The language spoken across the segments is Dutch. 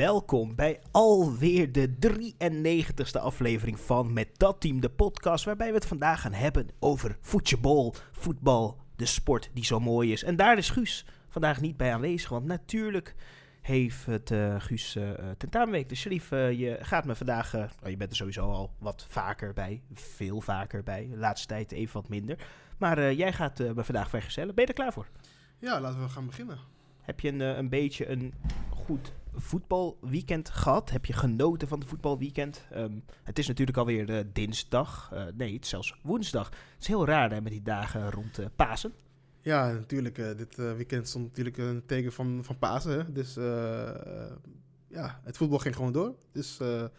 welkom bij alweer de 93ste aflevering van Met Dat Team, de podcast waarbij we het vandaag gaan hebben over voetbal, voetbal, de sport die zo mooi is. En daar is Guus vandaag niet bij aanwezig, want natuurlijk heeft het uh, Guus uh, tentamenweek. Dus Sharif, uh, je gaat me vandaag, oh, je bent er sowieso al wat vaker bij, veel vaker bij, de laatste tijd even wat minder. Maar jij gaat me vandaag vergezellen. Ben je er klaar voor? Ja, laten we gaan beginnen. Heb je een, een beetje een goed voetbalweekend gehad? Heb je genoten van het voetbalweekend? Um, het is natuurlijk alweer uh, dinsdag. Uh, nee, het is zelfs woensdag. Het is heel raar hè, met die dagen rond uh, Pasen. Ja, natuurlijk. dit weekend stond natuurlijk een teken van, van Pasen. Dus ja, het voetbal ging gewoon door. Dus we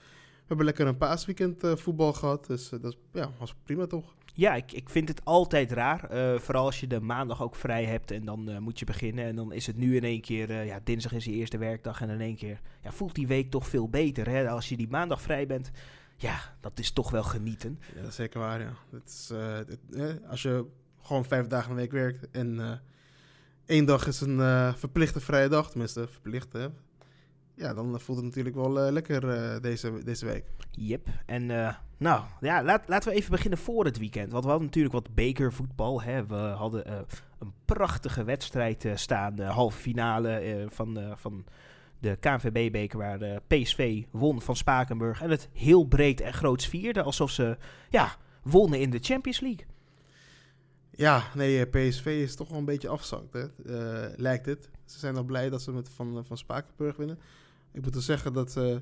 hebben lekker een paasweekend voetbal gehad. Dus dat ja, was prima toch? Ja, ik, ik vind het altijd raar. Uh, vooral als je de maandag ook vrij hebt en dan uh, moet je beginnen. En dan is het nu in één keer, uh, ja, dinsdag is je eerste werkdag. En in één keer ja, voelt die week toch veel beter. Hè? Als je die maandag vrij bent, ja, dat is toch wel genieten. Ja, dat is zeker waar, ja. Het is, het, als je gewoon vijf dagen een week werkt en één dag is een verplichte vrije dag, tenminste verplichte, ja, dan voelt het natuurlijk wel uh, lekker uh, deze, deze week. Yep. En uh, nou, ja, laat, laten we even beginnen voor het weekend. Want we hadden natuurlijk wat bekervoetbal. Hè. We hadden een prachtige wedstrijd staan. De halve finale van, van de KNVB-beker waar de PSV won van Spakenburg. En het heel breed en groots vierde. Alsof ze ja, wonnen in de Champions League. Ja, nee, PSV is toch wel een beetje afzakt, hè? lijkt het. Ze zijn al blij dat ze met van, van Spakenburg winnen. Ik moet er zeggen dat het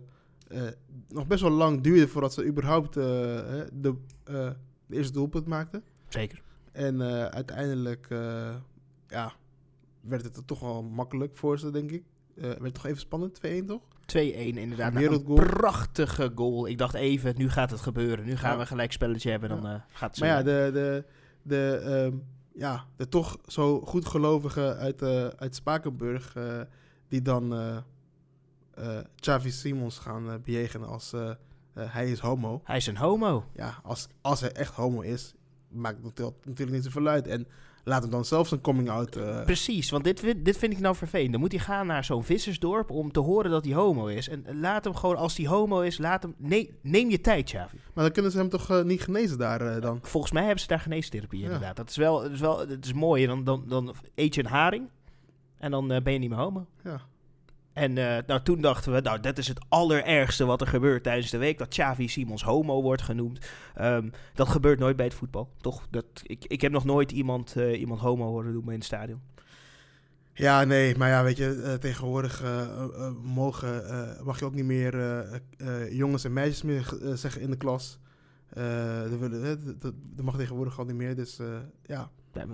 uh, nog best wel lang duurde voordat ze überhaupt uh, de, de, eerste doelpunt maakten. Zeker. En uiteindelijk ja, werd het toch wel makkelijk voor ze, denk ik. werd het toch even spannend, 2-1 toch? 2-1 inderdaad. Een prachtige goal. Ik dacht even, nu gaat het gebeuren. Nu gaan we gelijk spelletje hebben, dan ja. gaat het Maar ja, de, de, de, um, ja, de toch zo goed gelovige uit, uit Spakenburg... die dan Xavi Simons gaan uh, bejegenen als uh, hij is homo. Hij is een homo. Ja, als, als hij echt homo is, maakt het natuurlijk niet zoveel uit. En laat hem dan zelf zijn coming out. Precies, want dit, dit vind ik nou vervelend. Dan moet hij gaan naar zo'n vissersdorp om te horen dat hij homo is. En laat hem gewoon, als hij homo is, laat hem. Nee, neem je tijd, Xavi. Maar dan kunnen ze hem toch niet genezen daar dan? Volgens mij hebben ze daar geneestherapie, ja. inderdaad. Dat is wel, dat is wel dat is mooi. Dan, dan, dan eet je een haring en dan ben je niet meer homo. Ja. En uh, nou, toen dachten we, nou, dat is het allerergste wat er gebeurt tijdens de week. Dat Xavi Simons homo wordt genoemd. Um, dat gebeurt nooit bij het voetbal, toch? Dat, ik, ik heb nog nooit iemand, uh, iemand homo horen noemen in het stadion. Ja, nee, maar ja, weet je, uh, tegenwoordig mogen, mag je ook niet meer jongens en meisjes meer zeggen in de klas. dat, dat, mag tegenwoordig al niet meer, dus ja. ja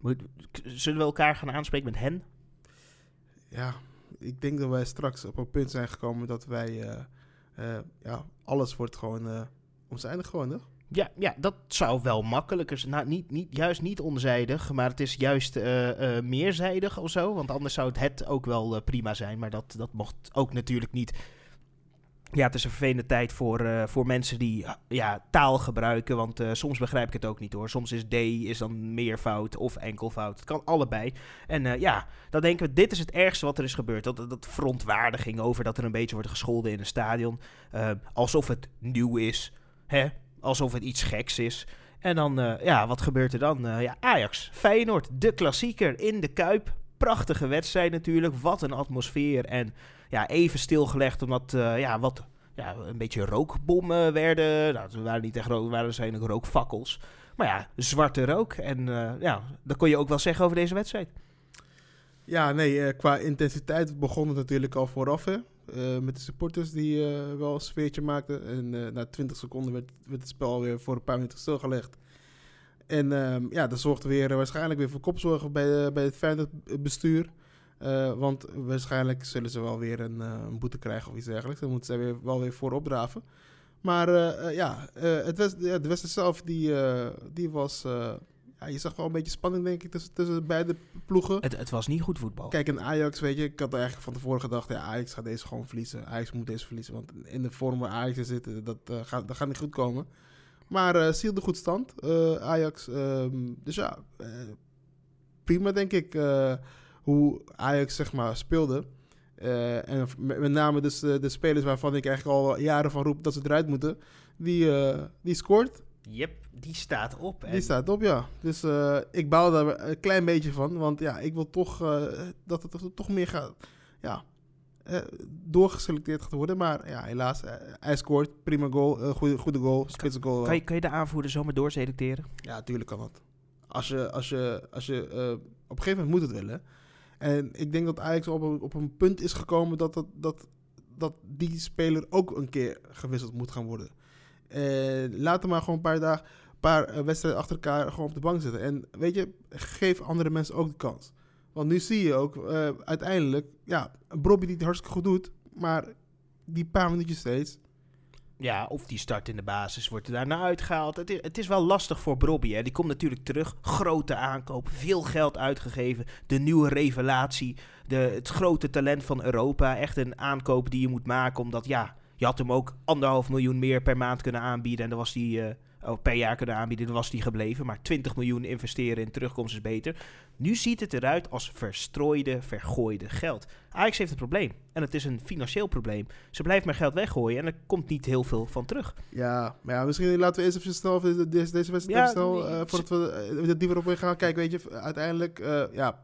moet, zullen we elkaar gaan aanspreken met hen? Ja, ik denk dat wij straks op een punt zijn gekomen dat wij, uh, uh, ja, alles wordt gewoon uh, omzijdig gewoon, Ja, ja, dat zou wel makkelijker zijn. Nou, niet, niet, juist niet onzijdig, maar het is juist meerzijdig of zo. Want anders zou het, het ook wel prima zijn. Maar dat, dat mocht ook natuurlijk niet ja, het is een vervelende tijd voor, uh, voor mensen die ja, taal gebruiken. Want uh, soms begrijp ik het ook niet hoor. Soms is D is dan meervoud of enkelvoud. Het kan allebei. En ja, dan denken we, dit is het ergste wat er is gebeurd. Dat, dat verontwaardiging over dat er een beetje wordt gescholden in een stadion. alsof het nieuw is. Hè? Alsof het iets geks is. En dan, ja, wat gebeurt er dan? ja, Ajax, Feyenoord, de klassieker in de Kuip. Prachtige wedstrijd natuurlijk. Wat een atmosfeer. En ja, even stilgelegd omdat uh, ja, wat ja, een beetje rookbommen werden. Nou, waren niet echt rook, waren waarschijnlijk rookfakkels. Maar ja, zwarte rook. En uh, ja, dat kon je ook wel zeggen over deze wedstrijd. Ja, nee, uh, qua intensiteit begon het natuurlijk al vooraf. Hè? Met de supporters die wel een sfeertje maakten. En na 20 seconden werd, werd, het spel weer voor een paar minuten stilgelegd. En ehm, ja, dat zorgde weer waarschijnlijk weer voor kopzorgen bij, bij het Feyenoord bestuur. Uh, want waarschijnlijk zullen ze wel weer een, uh, een, boete krijgen of iets dergelijks. Dan moeten ze weer, wel weer voor opdraven. Maar uh, ja, het was, ja, de wedstrijd zelf die, die was... ja, je zag wel een beetje spanning, denk ik, tussen, tussen beide ploegen. Het, het was niet goed voetbal. Kijk, in Ajax, weet je, ik had eigenlijk van tevoren gedacht... Ja, Ajax gaat deze gewoon verliezen. Ajax moet deze verliezen. Want in de vorm waar Ajax in zit, dat, gaat, dat gaat niet goed komen. Maar uh, zielde goed stand, Ajax. Um, dus ja, prima, denk ik hoe Ajax zeg maar speelde. Eh, en met, met name dus eh, de spelers waarvan ik eigenlijk al jaren van roep dat ze eruit moeten. Die, eh, die scoort. Yep, die staat op. En Die staat op, ja. Dus ik bouw daar een klein beetje van. Want ja, ik wil toch dat het toch meer gaat. Ja, doorgeselecteerd gaat worden. Maar ja, helaas, hij scoort. Prima goal. goede, goede goal. Spitse goal. kan, je, kan je de aanvoerder zomaar doorselecteren? Ja, tuurlijk kan dat. Als je, als je, als je op een gegeven moment moet het willen. En ik denk dat Ajax op een, op een punt is gekomen dat, dat, dat, dat die speler ook een keer gewisseld moet gaan worden. Laat hem maar gewoon een paar dagen, een paar eh, wedstrijden achter elkaar gewoon op de bank zitten. En weet je, geef andere mensen ook de kans. Want nu zie je ook eh, uiteindelijk, ja, Bobby die het hartstikke goed doet, maar die paar minuutjes steeds. Ja, of die start in de basis, wordt er daarna uitgehaald. Het is, het is wel lastig voor Brobby. Hè. Die komt natuurlijk terug. Grote aankoop, veel geld uitgegeven. De nieuwe revelatie, de, het grote talent van Europa. Echt een aankoop die je moet maken, omdat ja, je had hem ook anderhalf miljoen meer per maand kunnen aanbieden. En dan was die, eh, oh, per jaar kunnen aanbieden, dan was die gebleven. Maar 20 miljoen investeren in terugkomst is beter. Nu ziet het eruit als verstrooide, vergooide geld. Ajax heeft een probleem. En het is een financieel probleem. Ze blijft maar geld weggooien en er komt niet heel veel van terug. Ja, maar ja, misschien laten we eerst even snel deze, deze, wedstrijd Ja, snel, nee, eh, voordat we eh, er dieper op gaan. Kijk, weet je, uiteindelijk, eh, ja,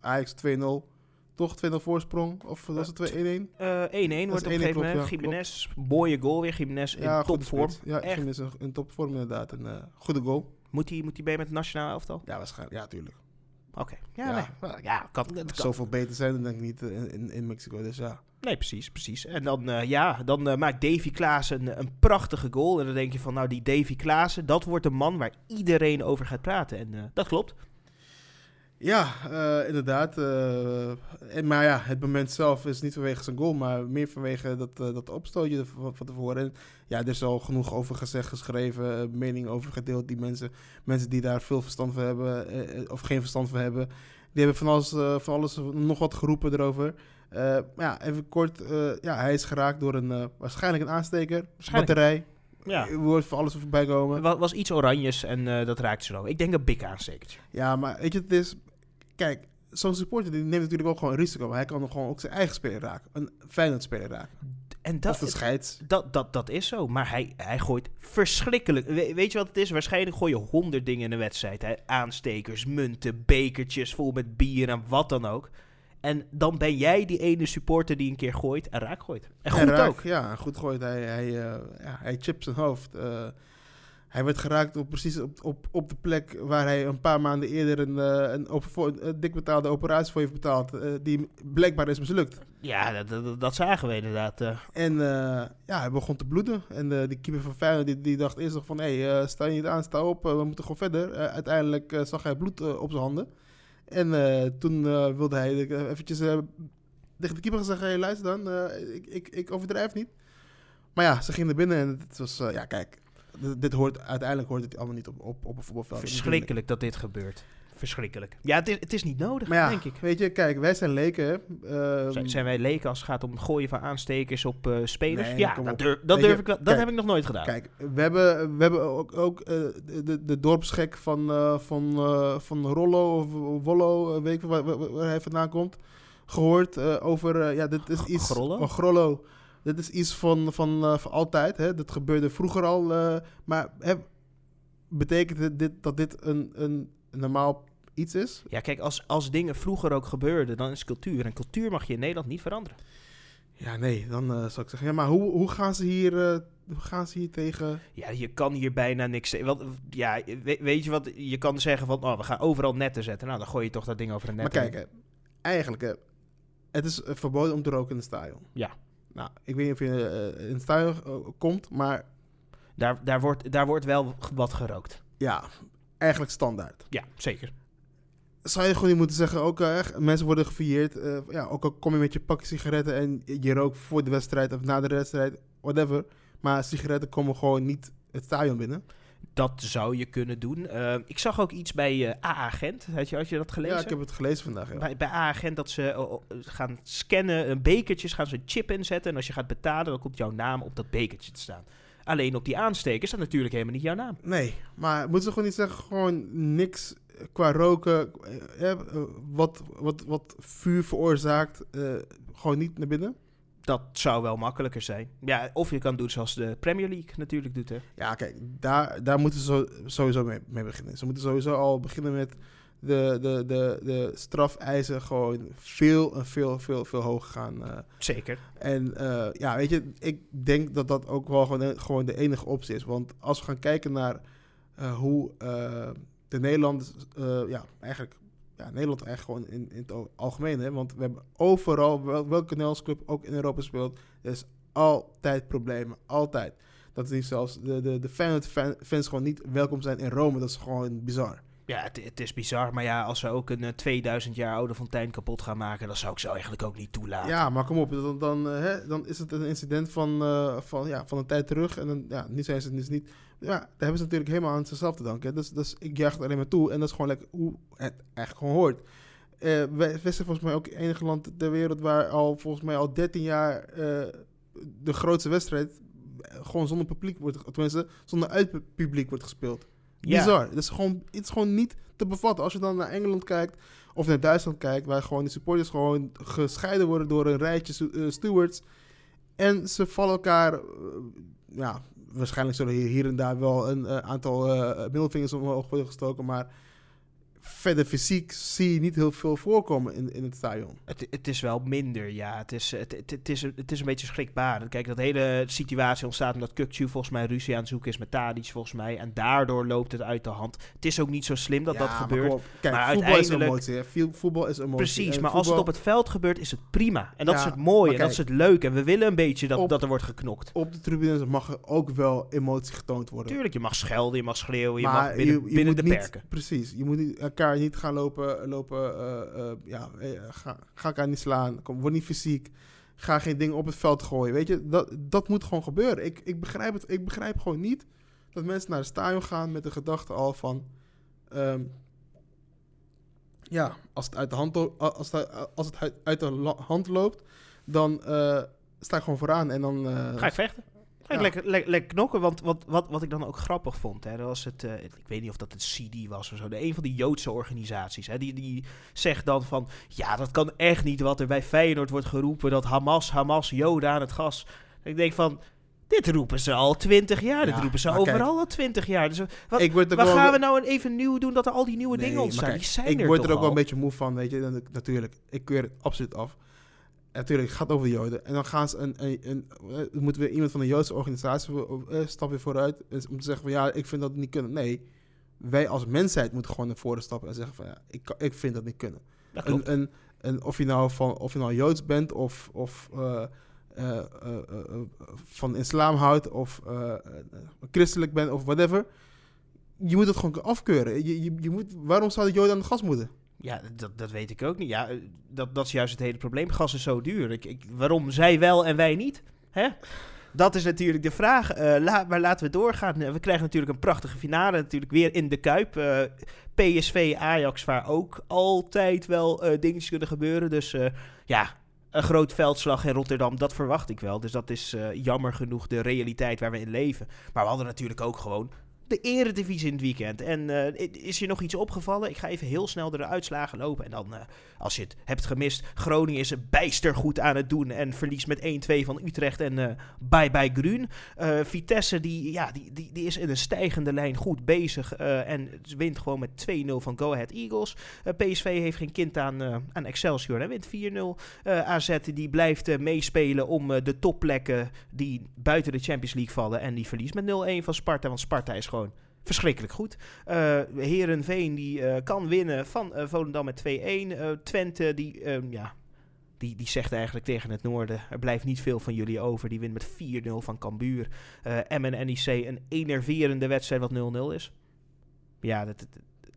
Ajax 2-0, toch 2-0 voorsprong, of was het 2-1? Eh, 1-1 wordt op een 1-1 gegeven moment. ja, Jiménez, mooie goal weer. Jiménez in Ja, topvorm. Ja. Jiménez in, topvorm inderdaad, een eh, goede goal. Moet hij moet hij mee met het nationale elftal? Ja, waarschijnlijk, ja, tuurlijk. Oké. Ja, Ja. nee. Ja, kan, kan. Zoveel beter zijn dan denk ik niet eh, in, in, in Mexico, dus ja. Nee, precies, precies. En dan, eh, ja, dan eh, maakt Davy Klaassen een, een prachtige goal. En dan denk je van, nou, die Davy Klaassen, dat wordt een man waar iedereen over gaat praten. En eh, dat klopt. Ja, eh, inderdaad. eh, en, maar ja, het moment zelf is niet vanwege zijn goal, maar meer vanwege dat, eh, dat opstootje van, van tevoren. En ja, er is al genoeg over gezegd, geschreven, meningen over gedeeld. Die mensen, mensen die daar veel verstand van hebben, of geen verstand van hebben, die hebben van alles, van alles nog wat geroepen erover. Maar ja, even kort. ja, hij is geraakt door een, waarschijnlijk een aansteker, Waarschijnlijk. batterij. Ja. Er wordt voor alles voorbij komen. Het wa- was iets oranjes en dat raakte zo. Ik denk een bik aanstekertje. Ja, maar weet je, het is... Kijk, zo'n supporter die neemt natuurlijk ook gewoon risico. Maar hij kan nog gewoon ook zijn eigen speler raken. Een Feyenoord-speler raken. En dat, scheids. dat, dat, dat is zo. Maar hij, hij gooit verschrikkelijk. We- weet je wat het is? Waarschijnlijk gooi je honderd dingen in een wedstrijd. Hè? Aanstekers, munten, bekertjes vol met bier en wat dan ook. En dan ben jij die ene supporter die een keer gooit en raak gooit. En goed En raak, ook. Ja, goed gooit. Hij, hij, eh, ja, hij chipt zijn hoofd. Eh, hij werd geraakt op, precies op, op, op de plek waar hij een paar maanden eerder een, eh, een, op, voor, een dik betaalde operatie voor heeft betaald. eh, die blijkbaar is mislukt. Ja, dat, dat, dat zagen we inderdaad. eh. En ja, hij begon te bloeden. En die keeper van Feyenoord die, die dacht eerst nog van... hé, hey, sta je niet aan, sta op, we moeten gewoon verder. Uiteindelijk zag hij bloed op zijn handen. En toen wilde hij eventjes tegen de keeper zeggen... hé, hey, luister dan, ik, ik, ik overdrijf niet. Maar ja, ze ging naar binnen en het was... ja, kijk, dit hoort, uiteindelijk hoort het allemaal niet op, op, op een voetbalveld. Verschrikkelijk dat dit gebeurt. Verschrikkelijk. Ja, het is, het is niet nodig, ja, denk ik. Weet je, kijk, wij zijn leken. Uh, zijn, zijn, wij leken als het gaat om het gooien van aanstekers op uh, spelers? Nee, ja, dat, durf, dat, durf je, ik wel, dat kijk, heb ik nog nooit gedaan. Kijk, we hebben, we hebben ook, ook uh, de, de dorpsgek van, uh, van, van Rollo of Wollo, weet ik waar, waar, hij vandaan komt, gehoord over, ja, dit is iets... Grollo? Oh, Grollo. Dit is iets van, van, van altijd, hè. Dat gebeurde vroeger al, maar hè, betekent dit dat dit een, een normaal iets is. Ja, kijk, als, als dingen vroeger ook gebeurden, dan is cultuur. En cultuur mag je in Nederland niet veranderen. Ja, nee, dan uh, zou ik zeggen. Ja, maar hoe, hoe, gaan ze hier, hoe gaan ze hier tegen... Ja, je kan hier bijna niks... Want, ja, weet, weet je wat? Je kan zeggen van, oh, we gaan overal netten zetten. Nou, dan gooi je toch dat ding over een net. Maar kijk, eigenlijk, hè, het is verboden om te roken in het stadion. Ja. Nou, ik weet niet of je uh, in het stadion komt, maar... Daar, daar, wordt, daar wordt wel wat gerookt. Ja, eigenlijk standaard. Ja, zeker zou je gewoon niet moeten zeggen, ook uh, mensen worden. Uh, ja, ook al kom je met je pakje sigaretten en je rookt voor de wedstrijd of na de wedstrijd, whatever. Maar sigaretten komen gewoon niet het stadion binnen. Dat zou je kunnen doen. Uh, ik zag ook iets bij uh, AA-agent. Had je, had je dat gelezen? Ja, ik heb het gelezen vandaag. Ja. Bij, bij AA-agent dat ze uh, gaan scannen, een bekertjes, gaan ze een chip inzetten. En als je gaat betalen, dan komt jouw naam op dat bekertje te staan. Alleen op die aanstekers staat natuurlijk helemaal niet jouw naam. Nee, maar moeten ze gewoon niet zeggen, gewoon niks qua roken, eh, wat, wat, wat vuur veroorzaakt, gewoon niet naar binnen? Dat zou wel makkelijker zijn. Ja, of je kan doen zoals de Premier League natuurlijk doet. Hè. Ja, kijk, daar, daar moeten ze sowieso mee, mee beginnen. Ze moeten sowieso al beginnen met de, de, de, de strafeisen gewoon veel en veel, veel, veel hoger gaan. Uh. Zeker. En uh, ja, weet je, ik denk dat dat ook wel gewoon, gewoon de enige optie is. Want als we gaan kijken naar uh, hoe de Nederlanders, ja, eigenlijk, ja, Nederland eigenlijk gewoon in, in het algemeen, hè. Want we hebben overal, wel, welke Nederlandse club ook in Europa speelt, er is altijd problemen, altijd. Dat is zelfs de, de, de fans gewoon niet welkom zijn in Rome. Dat is gewoon bizar. Ja, het, het, is bizar. Maar ja, als ze ook een 2000 eh, jaar oude fontein kapot gaan maken, dan zou ik ze eigenlijk ook niet toelaten. Ja, maar kom op. Dan, dan, uh, hè, dan is het een incident van, uh, van, ja, van een tijd terug. En dan, ja, nu zijn ze het niet. Ja, daar hebben ze natuurlijk helemaal aan zichzelf te danken. Dus, dus ik juich het alleen maar toe. En dat is gewoon lekker hoe het eigenlijk gewoon hoort. Uh, wij, zijn volgens mij ook het enige land ter wereld waar al volgens mij al 13 jaar de grootste wedstrijd gewoon zonder publiek wordt, tenminste zonder uitpubliek wordt gespeeld. Bizar. Dat is gewoon, het is gewoon niet te bevatten. Als je dan naar Engeland kijkt of naar Duitsland kijkt, waar gewoon de supporters gewoon gescheiden worden door een rijtje stewards. En ze vallen elkaar, uh, ja, waarschijnlijk zullen hier, hier en daar wel een uh, aantal middelvingers omhoog worden gestoken, maar verder fysiek zie je niet heel veel voorkomen in, in het stadion. Het, het is wel minder, ja. Het is, het, het, het, is, het is een beetje schrikbaar. Kijk, dat hele situatie ontstaat omdat Kukcu volgens mij ruzie aan het zoeken is met Tadic volgens mij. En daardoor loopt het uit de hand. Het is ook niet zo slim dat dat gebeurt. Maar, Kijk, maar voetbal uiteindelijk... is emotie. Voetbal is emotie. Precies, maar als het op het veld gebeurt is het prima. En dat is het mooie en dat is het leuke. En we willen een beetje dat, dat er wordt geknokt. Op de tribunes mag er ook wel emotie getoond worden. Tuurlijk, je mag schelden, je mag schreeuwen, je mag binnen, je, je binnen de perken. Precies, je moet niet elkaar niet gaan lopen, lopen uh, uh, ja, eh, ga, ga elkaar niet slaan, kom, word niet fysiek, ga geen dingen op het veld gooien. Weet je, dat, dat moet gewoon gebeuren. Ik, ik, begrijp het, ik begrijp gewoon niet dat mensen naar het stadion gaan met de gedachte al van, um, ja, als het uit de hand, als het, als het uit de hand loopt, dan uh, sta ik gewoon vooraan en dan... ga ik vechten? Ja. Lekker, lekker, lekker, knokken, want wat, wat, wat ik dan ook grappig vond, hè, dat was het, uh, ik weet niet of dat het CD was of zo, de, een van die Joodse organisaties, hè, die, die zegt dan van, ja, dat kan echt niet wat er bij Feyenoord wordt geroepen, dat Hamas, Hamas, Joden aan het gas. Ik denk van, dit roepen ze al twintig jaar. dit roepen ze overal kijk, al twintig jaar. Dus wat, ik word wat gaan we nou even nieuw doen dat er al die nieuwe dingen ontstaan? Kijk, die zijn ik er word er ook al. wel een beetje moe van, weet je. Natuurlijk, ik keur het absoluut af natuurlijk, het gaat over de Joden. En dan gaan ze een, een, een, een moeten we iemand van een Joodse organisatie uh, stap weer vooruit. Om te zeggen van ja, ik vind dat niet kunnen. Nee, wij als mensheid moeten gewoon naar voren stappen en zeggen van ja, ik, ik vind dat niet kunnen. Dat een, of je nou van of je nou Joods bent of, of uh, uh, van islam houdt of christelijk bent of whatever. Je moet het gewoon afkeuren. Je, je, je moet, waarom zou de Joden aan het gas moeten? Ja, dat, dat weet ik ook niet. Ja, dat, dat is juist het hele probleem. Gas is zo duur. Ik, ik, waarom zij wel en wij niet? Hè? Dat is natuurlijk de vraag. Uh, maar laten we doorgaan. We krijgen natuurlijk een prachtige finale. Natuurlijk weer in de Kuip. Eh, PSV, Ajax, waar ook altijd wel uh, dingetjes kunnen gebeuren. Dus ja, een groot veldslag in Rotterdam, dat verwacht ik wel. Dus dat is jammer genoeg de realiteit waar we in leven. Maar we hadden natuurlijk ook gewoon de eredivisie in het weekend. En uh, is je nog iets opgevallen? Ik ga even heel snel door de uitslagen lopen. En dan, uh, als je het hebt gemist, Groningen is bijster goed aan het doen. En verliest met 1-2 van Utrecht en uh, bye bye. Vitesse, die, ja, die, die, die is in een stijgende lijn goed bezig. en wint gewoon met 2-0 van Go Ahead Eagles. PSV heeft geen kind aan, aan Excelsior en wint 4-0. AZ die blijft meespelen om de topplekken die buiten de Champions League vallen. En die verliest met 0-1 van Sparta. Want Sparta is gewoon verschrikkelijk goed. Uh, Herenveen die uh, kan winnen van uh, Volendam met 2-1. Twente die, ehm, ja, die, die zegt eigenlijk tegen het noorden... er blijft niet veel van jullie over. Die wint met 4-0 van Cambuur. En NEC een enerverende wedstrijd wat 0-0 is. Ja, dat, dat,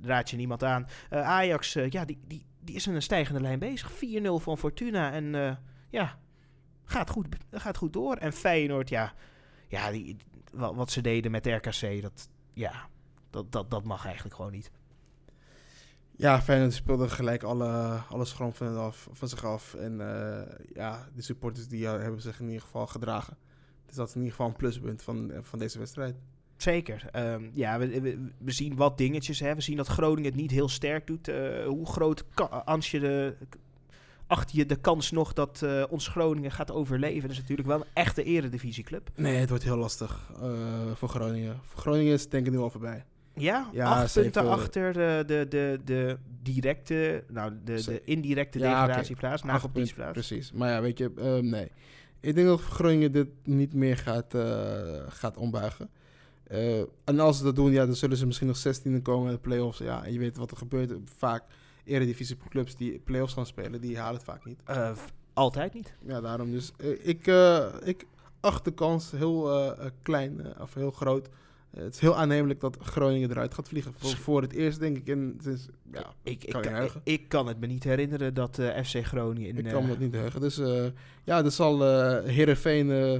raad je niemand aan. Ajax, ja, die, die, die is in een stijgende lijn bezig. 4-0 van Fortuna en ja, gaat goed, gaat goed door. En Feyenoord, ja, ja die, wat, ze deden met RKC, dat, ja, dat, dat, dat mag eigenlijk gewoon niet. Ja, Feyenoord speelde gelijk alle, alle schram van, af, van zich af. En uh, ja, de supporters die hebben zich in ieder geval gedragen. Dus dat is in ieder geval een pluspunt van, van deze wedstrijd. Zeker. Um, ja, we, we, zien wat dingetjes. Hè. We zien dat Groningen het niet heel sterk doet. Uh, hoe groot Ansje de acht je de kans nog dat eh, ons Groningen gaat overleven? Dat is natuurlijk wel een echte eredivisieclub. Nee, het wordt heel lastig eh, voor Groningen. Voor Groningen is het denk ik nu al voorbij. Ja, Ja, acht punten achter de, de, de, de directe, nou de, de indirecte Ja, degradatieplaats, punten, competitieplaats. Precies. Maar ja, weet je, eh, nee. Ik denk dat Groningen dit niet meer gaat, eh, gaat ombuigen. En als ze dat doen, ja, dan zullen ze misschien nog 16e komen in de play-offs. Ja, en je weet wat er gebeurt. Vaak eredivisie clubs die play-offs gaan spelen, die halen het vaak niet. Eh, altijd niet. Ja, daarom dus. eh, ik, eh, ik acht de kans heel klein, of heel groot. Het is heel aannemelijk dat Groningen eruit gaat vliegen. Voor, voor het eerst denk ik in, sinds, ja, Ik, ik, kan je kan, ik, ik kan het me niet herinneren dat FC Groningen in... Ik kan me dat niet heugen. Dus ja, er zal Heerenveen eh,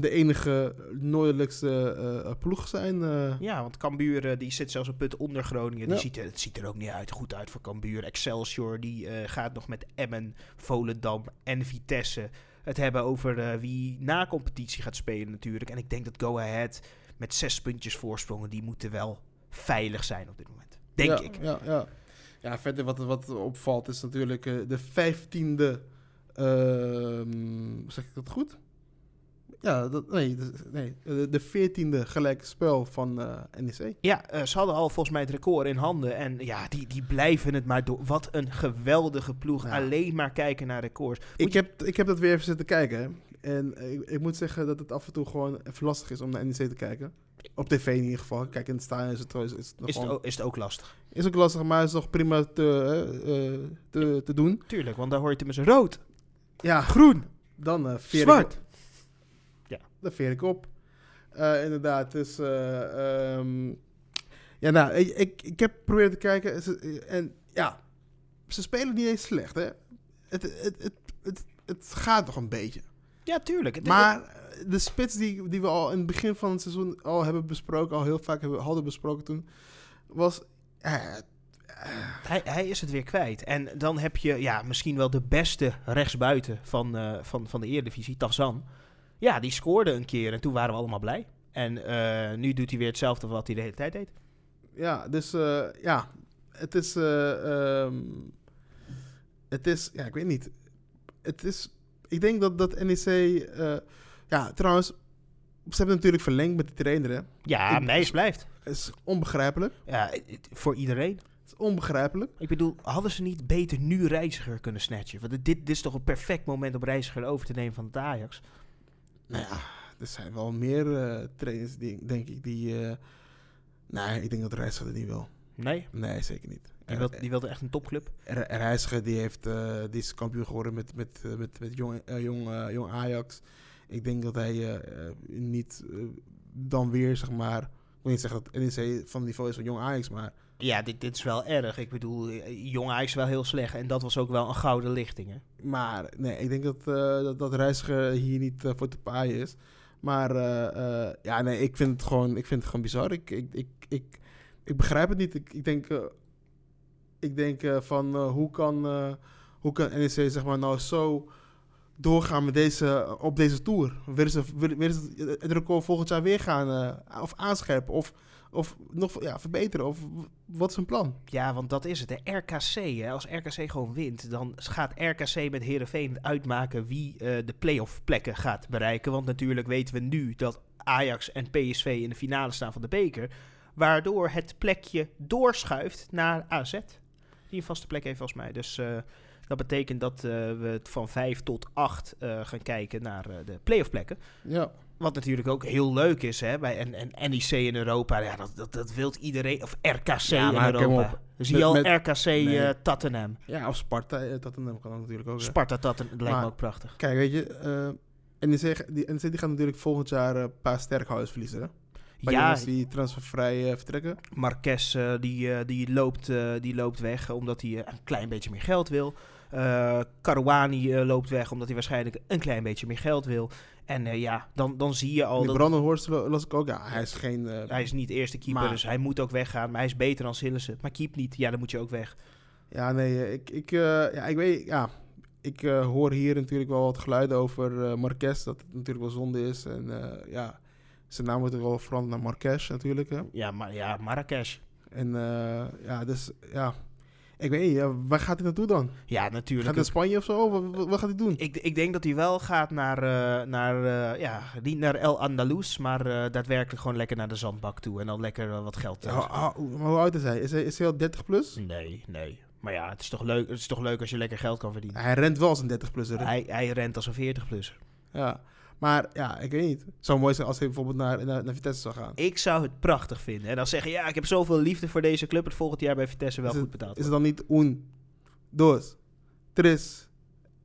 de enige noordelijkste eh, eh, ploeg zijn. eh. Ja, want Cambuur die zit zelfs een punt onder Groningen. Die Ja. ziet het ziet er ook niet uit, goed uit voor Cambuur. Excelsior die gaat nog met Emmen, Volendam en Vitesse het hebben over wie na competitie gaat spelen natuurlijk. En ik denk dat Go Ahead met zes puntjes voorsprongen, die moeten wel veilig zijn op dit moment. Denk ja, ik. Ja, ja. ja, verder wat, wat opvalt is natuurlijk de vijftiende... ehm zeg ik dat goed? Ja, dat, nee, de- nee, de- de veertiende gelijke spel van eh, NEC. Ja, eh, ze hadden al volgens mij het record in handen. En ja, die, die blijven het maar door. Wat een geweldige ploeg. Ja. Alleen maar kijken naar records. Moet Ik heb, ik heb dat weer even zitten kijken. hè. En ik, ik moet zeggen dat het af en toe gewoon even lastig is om naar NEC te kijken. Op tv in ieder geval. Kijk, in het stadion is het, is het, is, het ook, is het ook lastig? is ook lastig, maar is nog prima te, eh, eh, te, te doen. Tuurlijk, want daar hoor je tenminste rood, Ja, groen, dan eh veer ik zwart. Dan veer ik op. Eh, inderdaad, dus... eh, ehm, ja, nou, ik, ik, ik heb geprobeerd te kijken. Ze- En ja, ze spelen niet eens slecht, hè. Het, het, het, het, het gaat nog een beetje. Ja, tuurlijk. Maar eh, de spits die, die we al in het begin van het seizoen al hebben besproken, al heel vaak hebben, hadden besproken toen, was... hij, hij is het weer kwijt. En dan heb je ja, misschien wel de beste rechtsbuiten van, eh, van, van de Eredivisie, Tafzan. Ja, die scoorde een keer en toen waren we allemaal blij. En eh, nu doet hij weer hetzelfde wat hij de hele tijd deed. ja, dus eh, ja, het is... eh, ehm, het is, ja, ik weet niet. Het is, ik denk dat, dat NEC... ja, trouwens, ze hebben natuurlijk verlengd met de trainer, hè. Ja, Meijs blijft. Het is onbegrijpelijk. Ja, het- voor iedereen. Het is onbegrijpelijk. Ik bedoel, hadden ze niet beter nu Reiziger kunnen snatchen? Want dit, dit is toch een perfect moment om Reiziger over te nemen van het Ajax? Nou ja, er zijn wel meer eh, trainers, die, denk ik, die... eh, nee, ik denk dat Reiziger het niet wil. Nee, Nee, zeker niet. die Eh, wilde, die wilde echt een topclub. Reiziger die heeft, die is kampioen geworden met, met, met, met jong, jong, jong Ajax. Ik denk dat hij niet dan weer, zeg maar... Ik wil niet zeggen dat NEC van het niveau is van jong Ajax, maar... Ja, dit, dit is wel erg. Ik bedoel, eh, Jong Ajax wel heel slecht. En dat was ook wel een gouden lichting, hè? Maar nee, ik denk dat, eh, dat, dat Reiziger hier niet eh, voor te paaien is. Maar ja, nee, ik vind het gewoon, ik vind het gewoon bizar. Ik, ik, ik, ik, ik begrijp het niet. Ik, ik denk, ik denk van hoe, kan, hoe kan NEC zeg maar nou zo doorgaan met deze, op deze tour? Willen ze, willen, het record volgend jaar weer gaan of aanscherpen of, of nog ja, verbeteren? Of wat is hun plan? Ja, want dat is het. De RKC, hè. als RKC gewoon wint, dan gaat RKC met Herenveen uitmaken wie eh, de playoff plekken gaat bereiken. Want natuurlijk weten we nu dat Ajax en PSV in de finale staan van de beker. Waardoor het plekje doorschuift naar AZ. Die een vaste plek heeft volgens mij. Dus eh, dat betekent dat eh, we het van 5 tot 8 eh, gaan kijken naar de playoff plekken. Ja, Wat natuurlijk ook heel leuk is, hè, bij en, en NEC in Europa. Ja, dat, dat, dat wilt iedereen. Of RKC Ja, in Europa. zie Met- je al met- RKC Nee. eh, Tottenham. ja of Sparta, Tottenham kan dat natuurlijk ook. hè. Sparta Tottenham, dat lijkt me ook prachtig. Kijk, weet je, eh NEC, die, NEC die gaat natuurlijk volgend jaar een paar sterkhouders verliezen. Hè? Een Ja, die transfervrij vertrekken. Marquez eh, die, die, loopt, die loopt weg omdat hij een klein beetje meer geld wil. Eh Caruani eh, loopt weg omdat hij waarschijnlijk een klein beetje meer geld wil. En eh, ja, dan, dan zie je al die dat Brandon Horst lo- las ik ook. Ja, hij is geen... hij is niet eerste keeper, Maar- dus hij moet ook weggaan. Maar hij is beter dan Sillissen. Maar keep niet, ja, dan moet je ook weg. Ja, nee, ik, ik, ja, ik weet... Ja, ik hoor hier natuurlijk wel wat geluiden over eh Marquez. Dat het natuurlijk wel zonde is. En ja, zijn naam wordt ook wel veranderd naar Marquez natuurlijk. Hè? Ja, maar ja, Marrakesh. En ja, dus ja... Ik weet niet, waar gaat hij naartoe dan? Ja, Gaat natuurlijk. hij naar Spanje of zo? Wat, wat, gaat hij doen? Ik, ik denk dat hij wel gaat naar, eh, naar eh, ja, niet naar El Andalus, maar eh, daadwerkelijk gewoon lekker naar de zandbak toe en dan lekker wat geld. Ja, hoe oud is hij? Is hij, is hij al 30 plus? Nee, nee. Maar ja, het is toch leuk, het is toch leuk als je lekker geld kan verdienen. Hij rent wel als een 30 plusser. hè? Hij, hij rent als een 40-plusser. Ja. Maar ja, ik weet niet. Het zou mooi zijn als hij bijvoorbeeld naar, naar, naar Vitesse zou gaan. Ik zou het prachtig vinden. En dan zeggen, ja, ik heb zoveel liefde voor deze club, het volgend jaar bij Vitesse wel het- goed betaald. Is het dan niet un, dos, tres?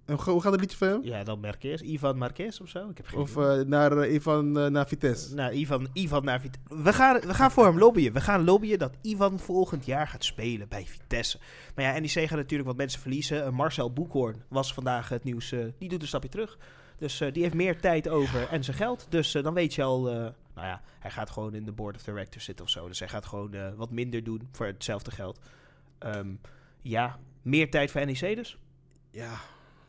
En hoe gaat het liedje van hem? Ja, dan Marquez. Ivan Marquez of zo? Ik heb geen Of eh, naar eh, Ivan eh, naar Vitesse? Nou, Ivan, Ivan naar Vitesse. We gaan, we gaan voor hem lobbyen. We gaan lobbyen dat Ivan volgend jaar gaat spelen bij Vitesse. Maar ja, NEC gaat natuurlijk wat mensen verliezen. Marcel Boekhoorn was vandaag het nieuws. die doet een stapje terug. Dus eh, die heeft meer tijd over en zijn geld. Dus eh, dan weet je al... eh, nou ja, hij gaat gewoon in de board of directors zitten of zo. Dus hij gaat gewoon wat minder doen voor hetzelfde geld. Ehm, ja, meer tijd voor NEC dus. Ja,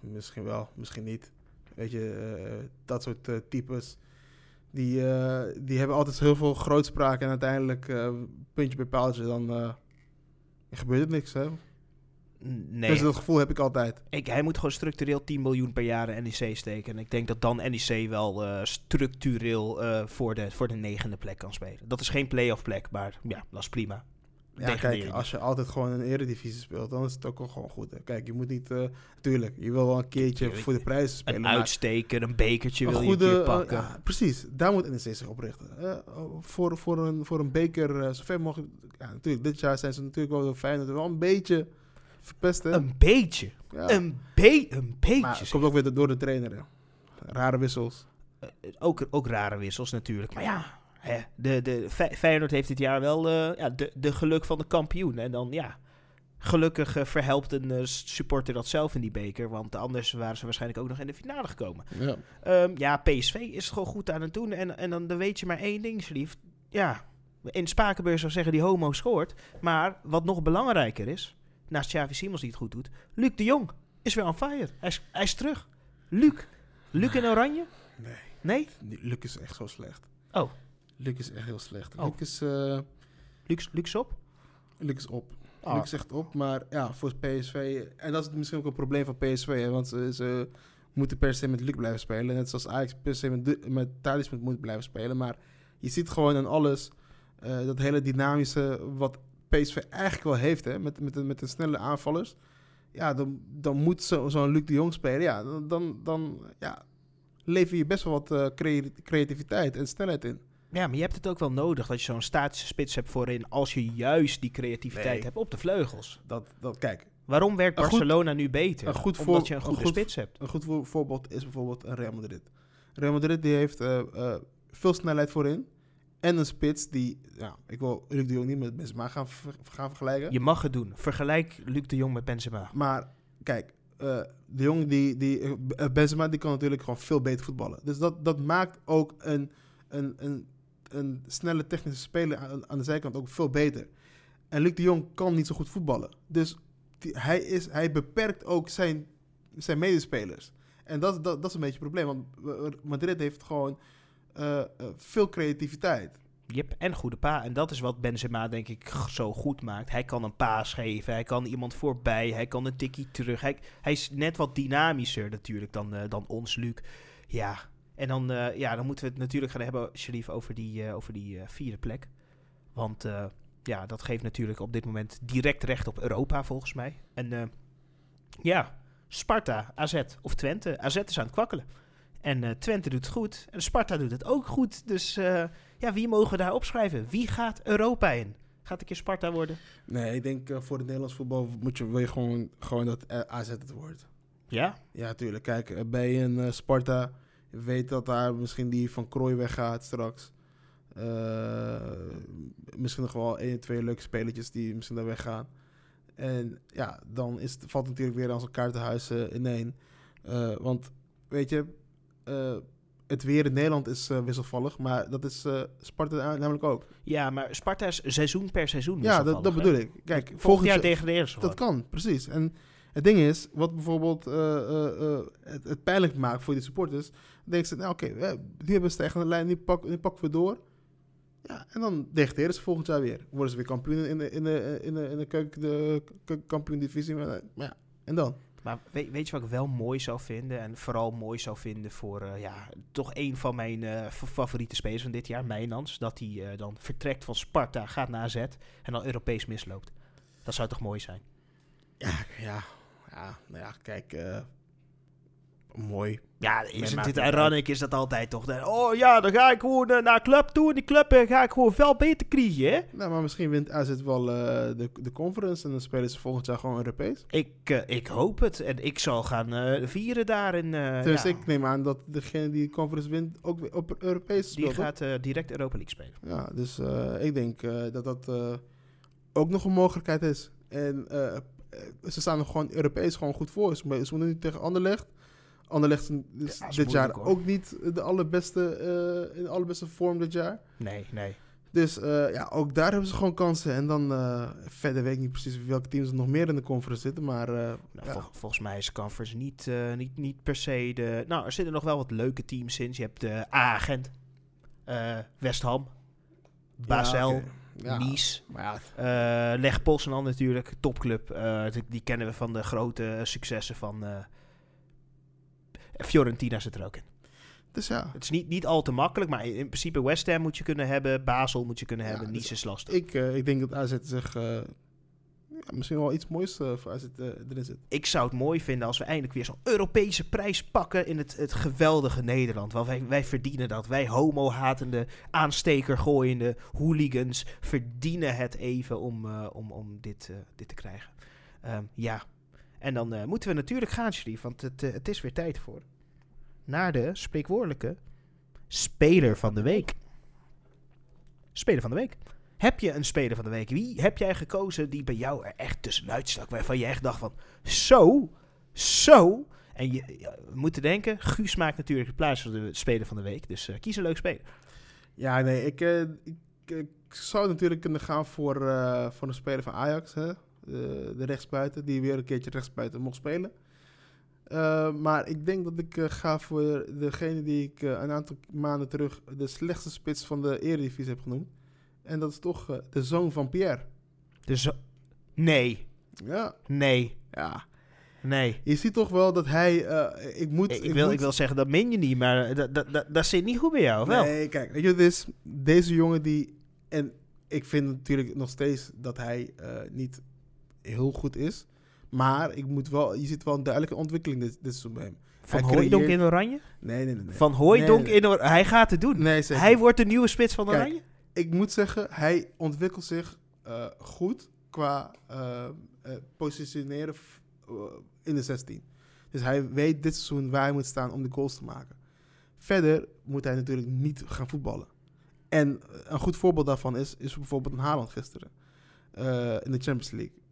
misschien wel, misschien niet. Weet je, dat soort types. Die, die hebben altijd heel veel grootspraak en uiteindelijk puntje bij paaltje, dan gebeurt er niks. Hè? Nee, Dus dat gevoel heb ik altijd. Ik, hij moet gewoon structureel 10 miljoen per jaar NEC steken. En ik denk dat dan NEC wel eh, structureel eh, voor, de, voor de negende plek kan spelen. Dat is geen playoff plek, maar ja, dat is prima. Ja, kijk, als je altijd gewoon de eredivisie speelt, dan is het ook wel gewoon goed. Hè? Kijk, je moet niet, eh tuurlijk, je wil wel een keertje Tuurlijk. voor de prijzen spelen. Een uitsteken, een bekertje wil een je een goede, eh, pakken. ja, precies, daar moet NEC zich op richten. Voor, voor, een, voor een beker, zover mogelijk. Ja, natuurlijk, dit jaar zijn ze natuurlijk wel fijn dat wel een beetje verpest. Hè? een beetje. ja. Een, be een beetje. maar het komt ook weer door de trainer. Hè? Rare wissels. Eh, ook, ook rare wissels natuurlijk. Maar ja, hè, de, de, Fey- Feyenoord heeft dit jaar wel eh, ja, de, de geluk van de kampioen. En dan ja, gelukkig eh, verhelpt een eh, supporter dat zelf in die beker. Want anders waren ze waarschijnlijk ook nog in de finale gekomen. Ja. Ehm, ja, PSV is het gewoon goed aan het doen. En, en dan, dan weet je maar één ding, lief. Ja, in Spakenburg zou zeggen die homo scoort. Maar wat nog belangrijker is, naast Xavi Simons die het goed doet, Luc de Jong is weer on fire. Hij is, hij is terug. Luc. Luc in oranje? Nee, Nee? Luc is echt zo slecht. Oh. Luc is echt heel slecht. Oh. Luc, is, eh, Luc, Luc op? Luc is op. Ah. Luc echt op, maar ja, voor PSV... En dat is misschien ook een probleem van PSV, hè, want ze, ze moeten per se met Luc blijven spelen. Net zoals Ajax per se met, met Talisman moet blijven spelen. Maar je ziet gewoon aan alles eh, dat hele dynamische wat PSV eigenlijk wel heeft, hè, met, met, de, met de snelle aanvallers. Ja, dan, dan moet zo- zo'n Luc de Jong spelen. Ja, dan, dan, dan ja, lever je best wel wat eh, crea- creativiteit en snelheid in. Ja, maar je hebt het ook wel nodig dat je zo'n statische spits hebt voorin als je juist die creativiteit Nee. hebt op de vleugels. Dat, dat, kijk, Waarom werkt Een goed- Barcelona nu beter? een goed Omdat je een een goede goed- spits hebt. Een goed voor- voorbeeld is bijvoorbeeld een Real Madrid. Real Madrid die heeft eh, eh, veel snelheid voorin. En een spits die, ja, ik wil Luc de Jong niet met Benzema gaan, ver- gaan vergelijken. Je mag het doen. Vergelijk Luc de Jong met Benzema. Maar kijk, eh, de Jong die, die eh, Benzema die kan natuurlijk gewoon veel beter voetballen. Dus dat, dat maakt ook een, een, een, een snelle technische speler aan, aan de zijkant ook veel beter. En Luc de Jong kan niet zo goed voetballen. Dus die- hij, is, hij beperkt ook zijn, zijn medespelers. En dat, dat, dat is een beetje het probleem. Want eh, Madrid heeft gewoon eh, eh, veel creativiteit. Yep, en goede pa. En dat is wat Benzema denk ik zo goed maakt. Hij kan een paas geven, hij kan iemand voorbij, hij kan een tikkie terug. Hij, hij is net wat dynamischer natuurlijk dan, eh, dan ons, Luc. Ja, en dan, ja, dan moeten we het natuurlijk gaan hebben, Sharif, over die, over die vierde plek. Want ja, dat geeft natuurlijk op dit moment direct recht op Europa volgens mij. En ja, Sparta, AZ of Twente. AZ is aan het kwakkelen. En eh, Twente doet het goed. En Sparta doet het ook goed. Dus eh, ja, wie mogen we daar opschrijven? Wie gaat Europa in? Gaat een keer Sparta worden? Nee, ik denk eh, voor het Nederlands voetbal moet je, wil je gewoon, gewoon dat AZ het wordt. Ja? Ja, tuurlijk. Kijk, bij een eh, Sparta je weet dat daar misschien die van Krooi weggaat straks. Misschien nog wel één, twee leuke spelertjes die misschien daar weggaan. En ja, dan is het, valt het natuurlijk weer zijn kaartenhuis eh, ineen. Eh, want weet je, eh, het weer in Nederland is eh, wisselvallig, maar dat is eh, Sparta namelijk ook. Ja, maar Sparta is seizoen per seizoen. Ja, dat, bedoel ik. Kijk, Volgend volgend jaar degraderen ze dat kan, precies. En het ding is, wat bijvoorbeeld het, het pijnlijk maakt voor die supporters, dan denken ze, nou oké, nu hebben we stijgende lijn, nu, pak, nu pakken we door. Ja, en dan degraderen ze volgend jaar weer. Worden ze weer kampioen in de, in de, in de, in de, de keukenkampioen-divisie. Maar, maar ja, en dan? Maar weet, weet, je wat ik wel mooi zou vinden? En vooral mooi zou vinden voor uh, ja, toch een van mijn uh, favoriete spelers van dit jaar, Mijnans. Dat hij uh, dan vertrekt van Sparta, gaat naar AZ en dan Europees misloopt. Dat zou toch mooi zijn? Ja, ja, ja nou ja, kijk, mooi. Ja, is het dit ironic is dat altijd toch? Oh ja, dan ga ik gewoon uh, naar club toe en die club uh, ga ik gewoon veel beter krijgen, hè? Nou, maar misschien wint AZ wel uh, de, de conference en dan spelen ze volgend jaar gewoon Europees. Ik, ik hoop het en ik zal gaan vieren daarin. dus ja. ik neem aan dat degene die de conference wint ook op Europees speelt. Die gaat direct Europa League spelen. Ja, dus ik denk dat dat ook nog een mogelijkheid is. En ze staan nog gewoon Europees gewoon goed voor. Ze moeten nu tegen Anderlecht Anderlecht is ja, dit jaar ook niet de allerbeste, uh, in de allerbeste vorm dit jaar. Nee, nee. Dus uh, ja, ook daar hebben ze gewoon kansen. En dan uh, verder weet ik niet precies welke teams er nog meer in de conference zitten. Maar nou, ja. vol volgens mij is de conference niet, niet, niet per se de... Nou, er zitten nog wel wat leuke teams in. Je hebt de A-agent, West Ham, Basel, ja, Nice, ja. Leg Poznan natuurlijk, topclub. Die, kennen we van de grote successen van Fiorentina zit er ook in. Dus ja. Het is niet, niet al te makkelijk, maar in principe West Ham moet je kunnen hebben, Basel moet je kunnen hebben, dus Nice is lastig. Ik, uh, ik denk dat AZ zich uh, ja, misschien wel iets moois uh, voor AZ erin zit. Ik zou het mooi vinden als we eindelijk weer zo'n Europese prijs pakken in het, het geweldige Nederland. Want wij, wij verdienen dat. Wij homo-hatende, aansteker gooiende hooligans verdienen het even om, om, om dit, dit te krijgen. Um, ja, en dan uh, moeten we natuurlijk gaan, Sherif, want het, uh, het is weer tijd voor. Naar de spreekwoordelijke Speler van de Week. Speler van de Week. Heb je een Speler van de Week? Wie heb jij gekozen die bij jou er echt tussenuit stak? Waarvan je echt dacht van, zo, zo. En je, we moeten denken, Guus maakt natuurlijk de plaats voor de Speler van de Week. Dus uh, kies een leuk speler. Ja, nee, ik, ik, ik, zou natuurlijk kunnen gaan voor, voor een speler van Ajax, hè? De, de rechtsbuiten, die weer een keertje rechtsbuiten mocht spelen. Uh, maar ik denk dat ik uh, ga voor degene die ik uh, een aantal maanden terug de slechtste spits van de Eredivisie heb genoemd. En dat is toch de zoon van Pierre. De zo Nee. Ja. Nee. Ja. Nee. Je ziet toch wel dat hij. ik, moet, ik, ik, wil, moet... ik wil zeggen, dat min je niet, maar dat, dat, dat, dat zit niet goed bij jou, wel? Nee, kijk, weet je, is deze jongen die. En ik vind natuurlijk nog steeds dat hij niet heel goed is. Maar ik moet wel, je ziet wel een duidelijke ontwikkeling dit, dit seizoen bij hem. Van Hooijdonk in Oranje? Nee, nee, nee. Van Hooijdonk in Oranje? Hij gaat het doen. Nee, Hij wordt de nieuwe spits van Oranje? ik moet zeggen, hij ontwikkelt zich uh, goed qua uh, uh, positioneren in de 16. Dus hij weet dit seizoen waar hij moet staan om de goals te maken. Verder moet hij natuurlijk niet gaan voetballen. En een goed voorbeeld daarvan is, is bijvoorbeeld een Haaland gisteren. in de Champions League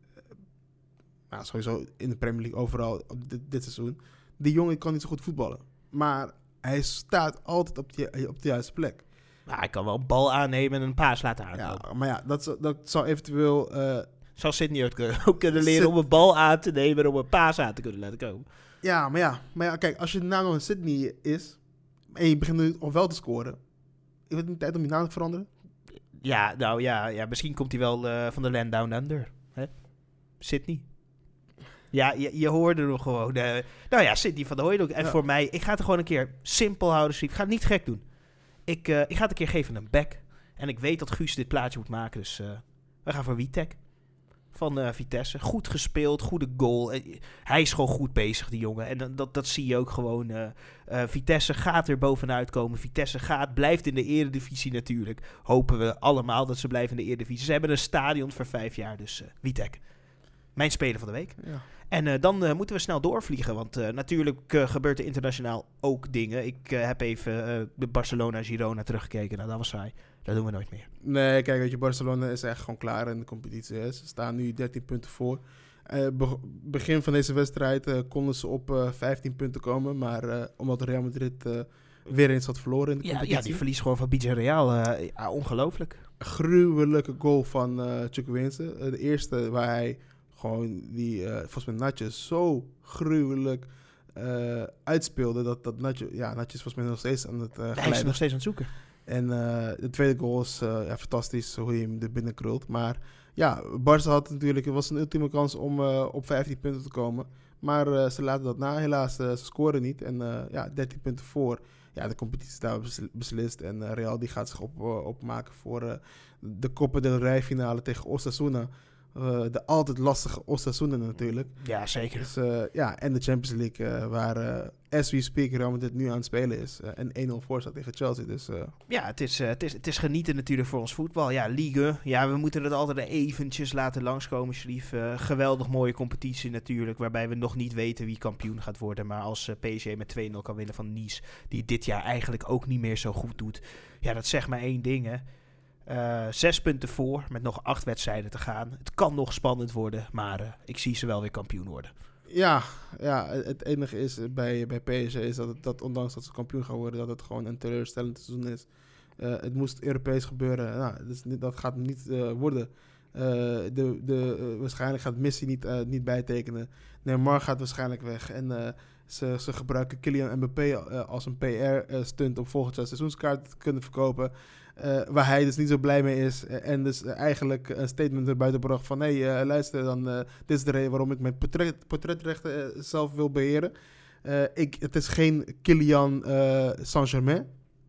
nou, sowieso in de Premier League overal op dit, dit, seizoen. Die jongen kan niet zo goed voetballen. Maar hij staat altijd op, die, op de juiste plek. Nou, hij kan wel een bal aannemen en een paas laten aankomen. Ja, maar ja, dat, dat zou eventueel... Uh, zou Sydney ook kunnen leren om een bal aan te nemen en om een paas aan te kunnen laten komen. Ja, maar ja, maar ja kijk, als je naam nog een Sydney is en je begint nu al wel te scoren, is het niet tijd om je naam te veranderen? Ja, nou ja, ja misschien komt hij wel uh, van de land down under. Hè? Sydney. Ja, je, je hoorde hem gewoon. Uh, nou ja, Sidney van der Hooydonk. En voor mij, ik ga het gewoon een keer simpel houden. Ik ga het niet gek doen. Ik, uh, ik ga het een keer geven een back. En ik weet dat Guus dit plaatje moet maken. Dus uh, we gaan voor Witek. Van Vitesse. Goed gespeeld, goede goal. hij is gewoon goed bezig, die jongen. En dat, dat zie je ook gewoon. Vitesse gaat er bovenuit komen. Vitesse gaat, blijft in de eredivisie natuurlijk. Hopen we allemaal dat ze blijven in de eredivisie. Ze hebben een stadion voor vijf jaar. Dus Witek. Mijn speler van de week. Ja. En uh, dan uh, moeten we snel doorvliegen, want uh, natuurlijk gebeurt er internationaal ook dingen. Ik heb even de Barcelona-Girona teruggekeken, nou dat was saai. Dat doen we nooit meer. Nee, kijk, weet je, Barcelona is echt gewoon klaar in de competitie. Hè. Ze staan nu 13 punten voor. Be begin van deze wedstrijd konden ze op 15 punten komen, maar omdat Real Madrid weer eens had verloren in de ja, competitie. Ja, die verlies gewoon van Villarreal. ja, ongelooflijk. Gruwelijke goal van uh, Chukwueze. de eerste waar hij gewoon die, uh, volgens mij Natje zo gruwelijk uh, uitspeelde. Dat, dat Natje, ja, Natje is volgens mij nog steeds aan het uh, Hij is nog steeds aan het zoeken. En eh, de tweede goal is eh, ja, fantastisch, hoe je hem er binnen krult. Maar ja, Barca had natuurlijk, het was een ultieme kans om eh, op 15 punten te komen. Maar eh, ze laten dat na, helaas. eh, ze scoren niet. En eh, ja, 13 punten voor. Ja, de competitie is daar besl- beslist. En eh, Real die gaat zich op, eh, opmaken voor eh, de Copa del Rey finale tegen Osasuna. Eh, de altijd lastige Osasuna natuurlijk. Ja, zeker. Dus, eh, ja, en de Champions League, eh, waar as we speak Real Madrid nu aan het spelen is. en 1-0 voor staat tegen Chelsea. Dus Ja, het is, het, is, het is genieten natuurlijk voor ons voetbal. Ja, Ligue. Ja, we moeten het altijd eventjes laten langskomen, Sharif. Geweldig mooie competitie natuurlijk, waarbij we nog niet weten wie kampioen gaat worden. Maar als PSG met 2-0 kan winnen van Nice, die dit jaar eigenlijk ook niet meer zo goed doet. Ja, dat zegt maar één ding, hè. Eh, zes punten voor, met nog acht wedstrijden te gaan. Het kan nog spannend worden, maar eh, ik zie ze wel weer kampioen worden. ja, ja, het enige is bij, bij PSG is dat, dat ondanks dat ze kampioen gaan worden, dat het gewoon een teleurstellend seizoen is. Eh, het moest Europees gebeuren. Nou, dat, gaat niet eh, worden. Eh, de, de, eh, waarschijnlijk gaat Messi niet, eh, niet bijtekenen. Neymar gaat waarschijnlijk weg. En eh, ze, ze gebruiken Kylian Mbappé eh, als een PR-stunt om volgend jaar seizoenskaart te kunnen verkopen. Eh, waar hij dus niet zo blij mee is. Eh, en dus eh, eigenlijk een statement erbuiten bracht van... hé, luister dan, dit is de reden waarom ik mijn portret, portretrechten zelf wil beheren. Eh, ik, het is geen Kylian eh, Saint-Germain.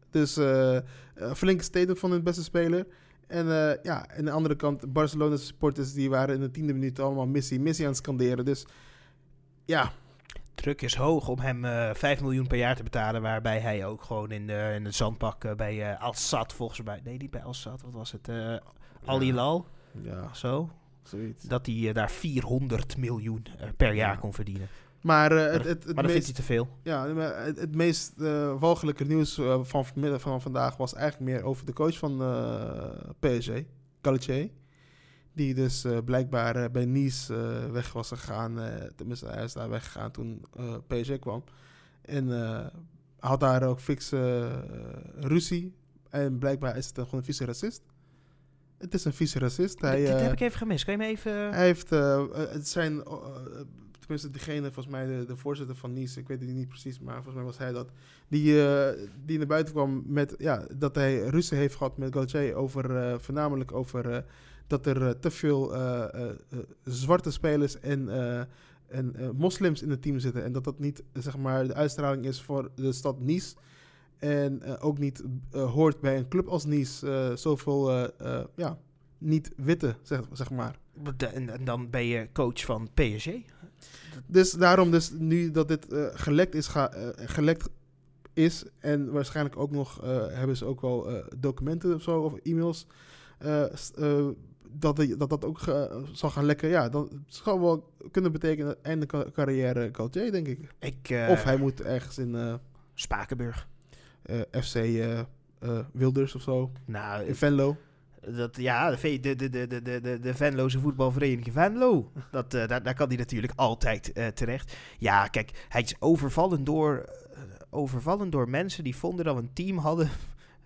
Dus een flinke statement van hun beste speler. En ja, aan de andere kant, Barcelona supporters die waren in de tiende minuut allemaal Messi, Messi aan het scanderen. Dus ja, Druk is hoog om hem eh 5 miljoen per jaar te betalen, waarbij hij ook gewoon in de, in de zandbak eh, bij eh Al Sadd volgens mij... Nee, niet bij Al Sadd, wat was het? eh Al Ja. Hilal, ja, zo. zoiets. Dat hij daar 400 miljoen per jaar Ja. kon verdienen. Maar, Maar, het, het, het maar meest, hij te veel. ja, maar het, het meest eh, walgelijke nieuws van vanmiddag van vandaag was eigenlijk meer over de coach van PSG, Galtier. Die dus eh, blijkbaar eh, bij Nice eh, weg was gegaan. tenminste, hij is daar weggegaan toen PSG kwam. En had daar ook eh, ruzie. En blijkbaar is het een, gewoon een vieze racist. Het is een vieze racist. Hij, dit, dit heb ik even gemist. Kan je me even... hij heeft, het zijn, tenminste degene, volgens mij de, de voorzitter van Nice, ik weet het niet precies, maar volgens mij was hij dat, die, die naar buiten kwam met, ja, dat hij ruzie heeft gehad met Gauthier over, voornamelijk over dat er eh, te veel eh, eh, zwarte spelers en, en moslims in het team zitten en dat dat niet, zeg maar, de uitstraling is voor de stad Nice. En ook niet hoort bij een club als Nice zoveel, ja, niet witte, zeg, zeg maar. En, dan ben je coach van PSG. Dus daarom, dus nu dat dit gelekt, is, ga, gelekt is, en waarschijnlijk ook nog hebben ze ook wel documenten of zo, of e-mails, dat, dat dat ook ge- zal gaan lekken, ja, dan zal wel kunnen betekenen einde ca- carrière Gaultier, denk ik. Ik, eh, of hij moet ergens in eh, Spakenburg. eh, FC eh, eh, Wilders of zo, Nou, in Venlo. Dat, ja, de, de, de, de, de, de, Venloze voetbalvereniging Venlo. Dat, eh, daar, daar kan hij natuurlijk altijd eh, terecht. Ja, kijk, hij is overvallen door, eh, overvallen door mensen die vonden dat we een team hadden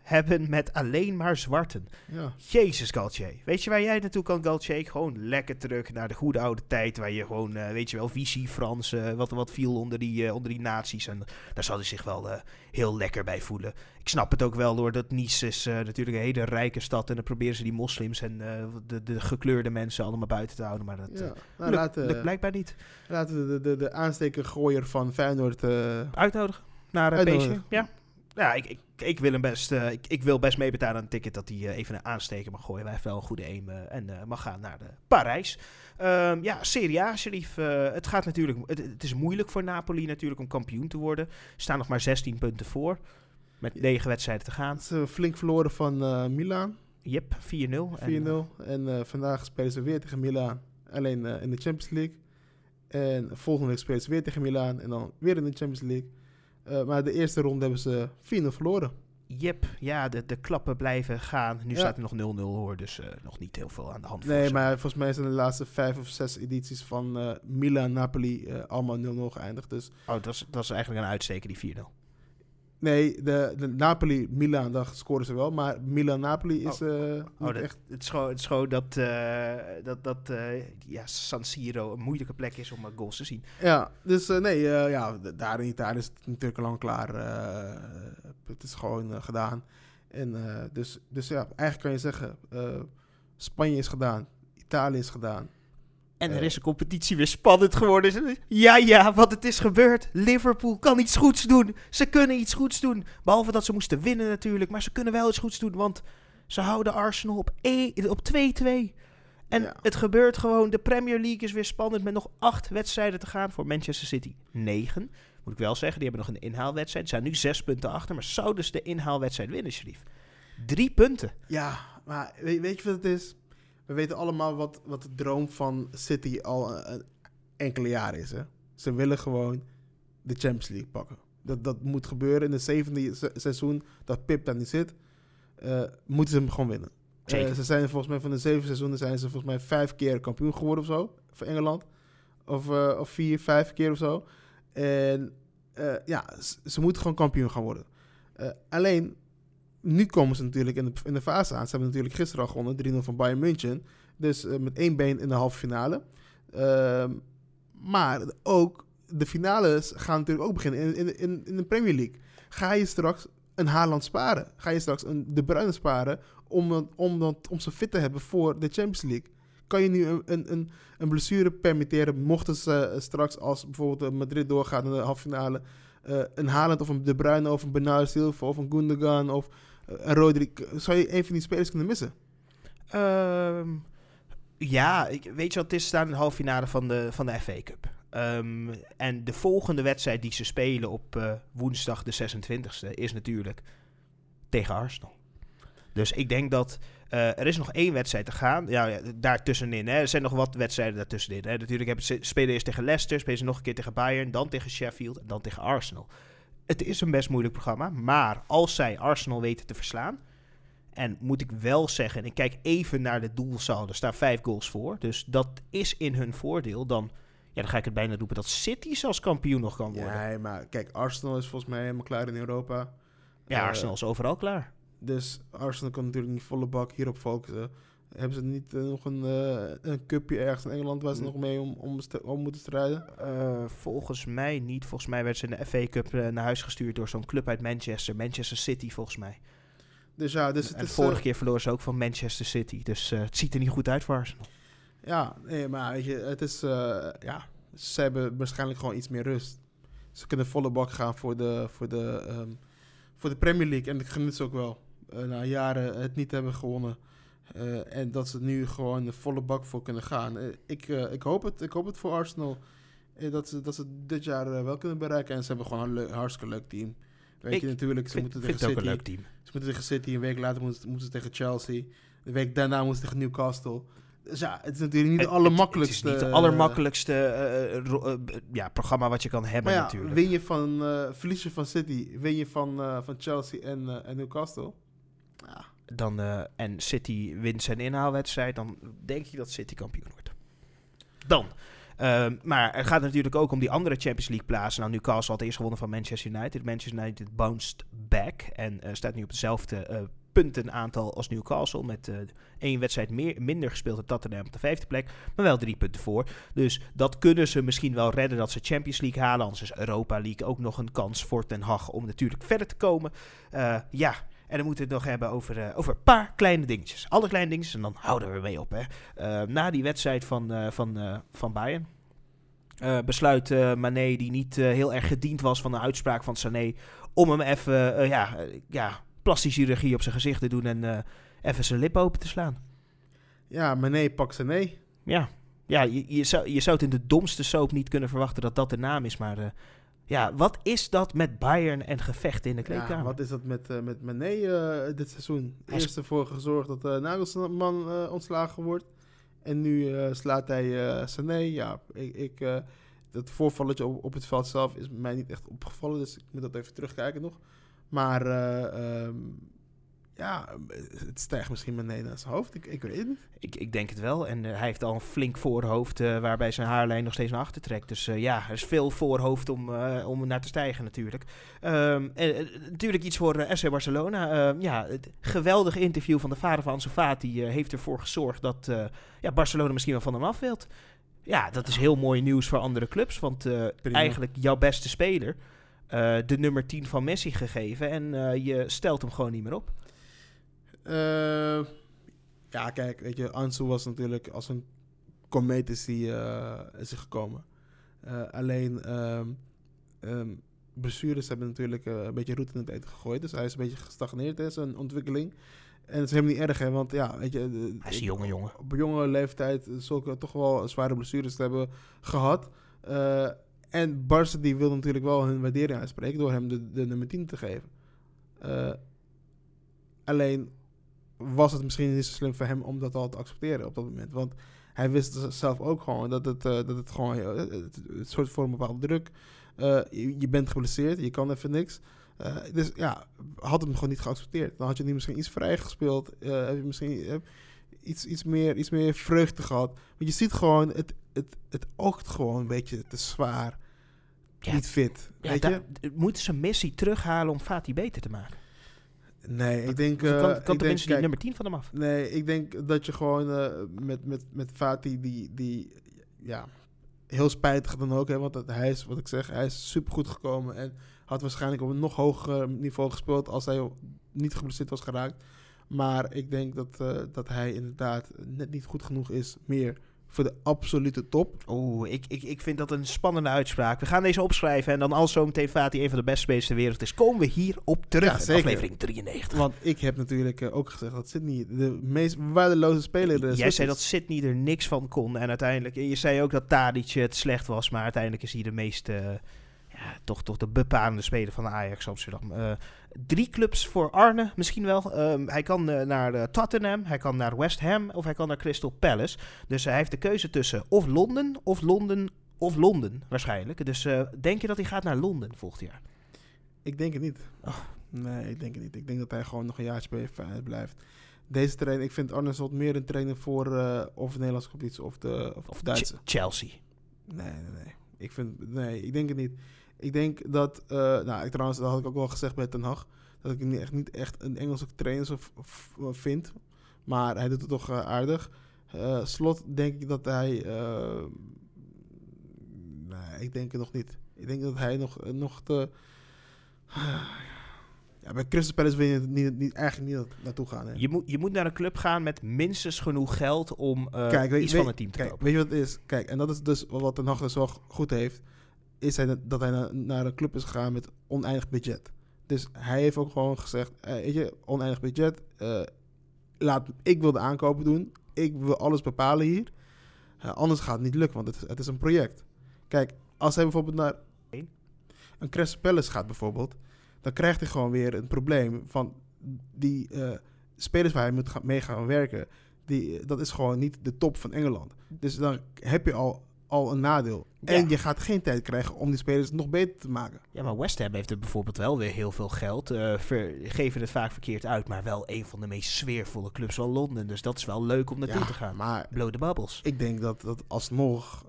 hebben met alleen maar zwarten. Ja. Jezus, Galtier. Weet je waar jij naartoe kan, Galtier? Gewoon lekker terug naar de goede oude tijd. Waar je gewoon, eh, weet je wel, Vichy, Frans, eh, wat, wat viel onder die, eh, onder die naties. En daar zal hij zich wel heel lekker bij voelen. Ik snap het ook wel hoor, dat Nice is natuurlijk een hele rijke stad. En dan proberen ze die moslims en de, de gekleurde mensen allemaal buiten te houden. Maar dat ja. Nou, lukt, blijkbaar niet. laten we de, de, de aansteker gooier van Feyenoord... Uitnodigen naar Uitnodigen. Ja. Ja, ik, ik, ik wil hem best. eh, ik, ik wil best meebetalen aan een ticket dat hij eh, even een aansteker mag gooien. Hij heeft wel een goede aim eh, en mag gaan naar de Parijs. Ehm, ja, Serie A, Sharif. het gaat natuurlijk. Het, het is moeilijk voor Napoli natuurlijk om kampioen te worden. Er staan nog maar 16 punten voor. Met negen wedstrijden te gaan. ze hebben flink verloren van Milaan. Yep, 4-0. 4-0. En, En, vandaag spelen ze weer tegen Milaan. Alleen in de Champions League. En volgende week spelen ze weer tegen Milaan. En dan weer in de Champions League. Eh, maar de eerste ronde hebben ze 4-0 verloren. Yep, ja, de, de klappen blijven gaan. Nu Ja. staat er nog 0-0 hoor, dus eh, nog niet heel veel aan de hand. Nee, maar volgens mij zijn de laatste vijf of zes edities van eh Milan-Napoli allemaal 0-0 geëindigd. Dus Oh, dat is, dat is eigenlijk een uitsteker, die 4-0. Nee, de, de Napoli-Milan, daar scoren ze wel. Maar Milan-Napoli is eh Oh, dat, echt... het, is gewoon, het is gewoon dat, eh, dat, dat eh, ja, San Siro een moeilijke plek is om goals te zien. Ja, dus nee, ja, daar in Italië is het natuurlijk al lang klaar. het is gewoon gedaan. En dus, dus ja, eigenlijk kan je zeggen, Spanje is gedaan, Italië is gedaan. En er Eh. is een competitie weer spannend geworden. Ja, ja, wat het is gebeurd. Liverpool kan iets goeds doen. Ze kunnen iets goeds doen. Behalve dat ze moesten winnen natuurlijk. Maar ze kunnen wel iets goeds doen. Want ze houden Arsenal op één- op 2-2. En Ja. het gebeurt gewoon. De Premier League is weer spannend. Met nog acht wedstrijden te gaan voor Manchester City. Negen. Moet ik wel zeggen. Die hebben nog een inhaalwedstrijd. Ze zijn nu zes punten achter. Maar zouden ze de inhaalwedstrijd winnen, Sharif? Drie punten. Ja, maar weet, weet je wat het is? We weten allemaal wat, wat de droom van City al een, een enkele jaren is. Hè? Ze willen gewoon de Champions League pakken. Dat, dat moet gebeuren in het zevende se- seizoen dat Pip daar niet zit. eh, moeten ze hem gewoon winnen. Eh, ze zijn volgens mij van de zeven seizoenen zijn ze volgens mij vijf keer kampioen geworden of zo. Voor Engeland. Of, eh, of vier, vijf keer of zo. En eh, ja, z- ze moeten gewoon kampioen gaan worden. Eh, alleen, nu komen ze natuurlijk in de, in de fase aan. Ze hebben natuurlijk gisteren al gewonnen, 3-0 van Bayern München. Dus eh, met één been in de halve finale. Ehm, maar ook de finales gaan natuurlijk ook beginnen in, in, in, de Premier League. Ga je straks een Haaland sparen? Ga je straks een De Bruyne sparen om, om, ze fit te hebben voor de Champions League? Kan je nu een, een, een, blessure permitteren mochten ze eh, straks als bijvoorbeeld eh, Madrid doorgaat in de halve finale een Haaland of een De Bruyne of een Bernardo Silva of een Gundogan of Rodri, zou je een van die spelers kunnen missen? Ehm, ja, ik, weet je wat het is? Staan in de halve finale van de, van de FA Cup. Ehm, en de volgende wedstrijd die ze spelen op eh, woensdag de 26e is natuurlijk tegen Arsenal. Dus ik denk dat eh, er is nog één wedstrijd te gaan. Ja daartussenin. Hè. Er zijn nog wat wedstrijden daartussenin. Hè. Natuurlijk hebben ze spelen eerst tegen Leicester, spelen ze nog een keer tegen Bayern, dan tegen Sheffield en dan tegen Arsenal. Het is een best moeilijk programma, maar als zij Arsenal weten te verslaan, en moet ik wel zeggen, en ik kijk even naar de doelsaldo, er staan vijf goals voor. Dus dat is in hun voordeel. Dan, ja, dan ga ik het bijna roepen dat City zelfs kampioen nog kan worden. Ja, Ja, maar kijk, Arsenal is volgens mij helemaal klaar in Europa. Eh, Arsenal is overal klaar. Dus Arsenal kan natuurlijk niet volle bak hierop focussen. Hebben ze niet eh, nog een, eh, een cupje ergens in Engeland waar ze Hm. nog mee om, om, om moeten strijden? Eh, volgens mij niet. Volgens mij werd ze in de FA Cup naar huis gestuurd door zo'n club uit Manchester. Manchester City volgens mij. Dus ja, dus het en is... vorige keer verloren ze ook van Manchester City. Dus het ziet er niet goed uit voor Arsenal. Ja, nee, maar weet je, het is... ja, ze hebben waarschijnlijk gewoon iets meer rust. Ze kunnen volle bak gaan voor de, voor de, ehm, voor de Premier League. En ik geniet ze ook wel. na jaren het niet hebben gewonnen. Eh, en dat ze nu gewoon de volle bak voor kunnen gaan. Eh, ik, eh, ik, hoop het, ik hoop het voor Arsenal. dat, ze, dat ze dit jaar wel kunnen bereiken. En ze hebben gewoon een leuk, hartstikke leuk team. Weet Ik je natuurlijk, ze Vind, moeten tegen ook een City. leuk team. Ze moeten tegen City. Een week later moeten, moeten ze tegen Chelsea. De week daarna moeten ze tegen Newcastle. Dus ja, het is natuurlijk niet de Het- allermakkelijkste. Het is niet het allermakkelijkste ja, programma wat je kan hebben ja, natuurlijk. win je van, verlies je van City, win je van, van Chelsea en, en Newcastle. Ja, dan, eh, en City wint zijn inhaalwedstrijd, dan denk je dat City kampioen wordt. Dan. ehm, maar het gaat natuurlijk ook om die andere Champions League plaatsen. Nou, Newcastle had eerst gewonnen van Manchester United. Manchester United bounced back en eh, staat nu op hetzelfde eh, puntenaantal als Newcastle. Met één wedstrijd meer, minder gespeeld dan Tottenham op de vijfde plek. Maar wel drie punten voor. Dus dat kunnen ze misschien wel redden dat ze Champions League halen. Anders is Europa League ook nog een kans voor Ten Hag om natuurlijk verder te komen. Ja, en dan moeten we het nog hebben over, eh, over een paar kleine dingetjes. Alle kleine dingetjes en dan houden we ermee op. Hè. Eh, na die wedstrijd van, eh, van, van Bayern... besluit Mané, die niet heel erg gediend was van de uitspraak van Sané... om hem even, ja, ja, plastische chirurgie op zijn gezicht te doen... en even zijn lip open te slaan. ja Mané pakt nee. Ja, ja je, je, zou, je zou het in de domste soap niet kunnen verwachten dat dat de naam is. Maar ja, wat is dat met Bayern en gevechten in de kleedkamer? Ja, wat is dat met, eh, met Mané eh, dit seizoen? Is- Eerst ervoor gezorgd dat uh, Nagelsman ontslagen wordt. En nu slaat hij Sané. Ja, ik, ik, dat voorvalletje op, op het veld zelf is mij niet echt opgevallen. Dus ik moet dat even terugkijken nog. Maar eh, ehm, ja, het stijgt misschien naar zijn hoofd. Ik, ik weet het niet. Ik, ik denk het wel. En eh, hij heeft al een flink voorhoofd eh, waarbij zijn haarlijn nog steeds naar achter trekt. Dus eh, ja, er is veel voorhoofd om, om naar te stijgen natuurlijk. Ehm, en, natuurlijk iets voor SC Barcelona. Ehm, ja, het geweldige interview van de vader van Ansu Fati heeft ervoor gezorgd dat ja, Barcelona misschien wel van hem af wilt. Ja, dat is heel mooi nieuws voor andere clubs. Want eigenlijk jouw beste speler, de nummer 10 van Messi gegeven. En je stelt hem gewoon niet meer op. Eh, ja, kijk, weet je, Ansu was natuurlijk als een komeet is hij eh, is hij gekomen. Eh, alleen, ehm ehm, blessures hebben natuurlijk een beetje route in het eten gegooid. Dus hij is een beetje gestagneerd in zijn ontwikkeling. En het is helemaal niet erg, hè, want ja, weet je... de- Hij is een jonge jongen. Op een jonge leeftijd zulke toch wel zware blessures te hebben gehad. Eh, en Barca die wil natuurlijk wel hun waardering uitspreken door hem de, de nummer 10 te geven. Alleen was het misschien niet zo slim voor hem om dat al te accepteren op dat moment. Want hij wist zelf ook gewoon dat het, eh, dat het gewoon eh, het, het, het soort voor een bepaalde druk. eh, je, je bent geblesseerd, je kan even niks. Eh, dus ja, had hem gewoon niet geaccepteerd. Dan had je nu misschien iets vrij gespeeld. eh, heb je misschien eh, iets, iets, meer, iets meer vreugde gehad. Want je ziet gewoon, het, het, het oogt gewoon een beetje te zwaar. Ja, niet fit. Ja, weet je? moeten ze Messi terughalen om Fati beter te maken? Nee, ik denk... Of eh, kan, ik kan denk, tenminste die nummer 10 van hem af? Nee, ik denk dat je gewoon eh, met, met, met Fati, die, die ja, heel spijtig dan ook, hè, want dat, hij is, wat ik zeg, hij is supergoed gekomen en had waarschijnlijk op een nog hoger niveau gespeeld als hij niet geblesseerd was geraakt. Maar ik denk dat, eh, dat hij inderdaad net niet goed genoeg is meer voor de absolute top. Oeh, ik, ik, ik vind dat een spannende uitspraak. We gaan deze opschrijven en dan als zometeen Fati een van de beste spelers ter wereld is, komen we hierop terug. Ja. Aflevering 93. Want ik heb natuurlijk eh, ook gezegd dat Sydney de meest waardeloze speler is. Jij zei dat Sydney er niks van kon en uiteindelijk... Je zei ook dat Tadic het slecht was, maar uiteindelijk is hij de meest... eh, ja, toch, toch de bepalende speler van Ajax Amsterdam. Eh, drie clubs voor Arne misschien wel. Ehm, hij kan eh, naar eh, Tottenham, hij kan naar West Ham of hij kan naar Crystal Palace. Dus hij heeft de keuze tussen of Londen, of Londen, of Londen waarschijnlijk. Dus denk je dat hij gaat naar Londen volgend jaar? Ik denk het niet. Oh. Nee, ik denk het niet. Ik denk dat hij gewoon nog een Feyenoord blijft. Deze trainer, ik vind Arne Slot meer een trainer voor of de Nederlandse competitie of de of, of Duitse. Ch- Chelsea. Nee, nee, nee. Ik vind, nee, ik denk het niet. Ik denk dat, eh, nou, ik, trouwens, dat had ik ook wel gezegd bij Ten Hag, dat ik hem niet echt, niet echt een Engelse trainer vind. Maar hij doet het toch eh, aardig. Eh, Slot denk ik dat hij, nee, ik denk het nog niet. Ik denk dat hij nog, nog te, ja, bij Crystal Palace wil je niet, niet, eigenlijk niet naartoe gaan. Hè. Je moet, je moet naar een club gaan met minstens genoeg geld om Kijk, weet- iets weet- van het team te Kijk, kopen. weet je wat het is? Kijk, en dat is dus wat Ten Hag dus wel goed heeft. Is hij dat- hij naar, een club is gegaan met oneindig budget. Dus hij heeft ook gewoon gezegd, eh, weet je, oneindig budget. eh, laat, ik wil de aankopen doen. Ik wil alles bepalen hier. Eh, anders gaat het niet lukken, want het is, het is een project. Kijk, als hij bijvoorbeeld naar een Crystal Palace gaat bijvoorbeeld... dan krijgt hij gewoon weer een probleem van die spelers waar hij moet gaan, mee gaan werken die, dat is gewoon niet de top van Engeland. Dus dan heb je al, al een nadeel. Ja. En je gaat geen tijd krijgen om die spelers nog beter te maken. Ja, maar West Ham heeft er bijvoorbeeld wel weer heel veel geld. ver- geven het vaak verkeerd uit, maar wel een van de meest sfeervolle clubs van Londen. Dus dat is wel leuk om naartoe Ja, te gaan. Maar Blow the bubbles. ik denk dat dat alsnog...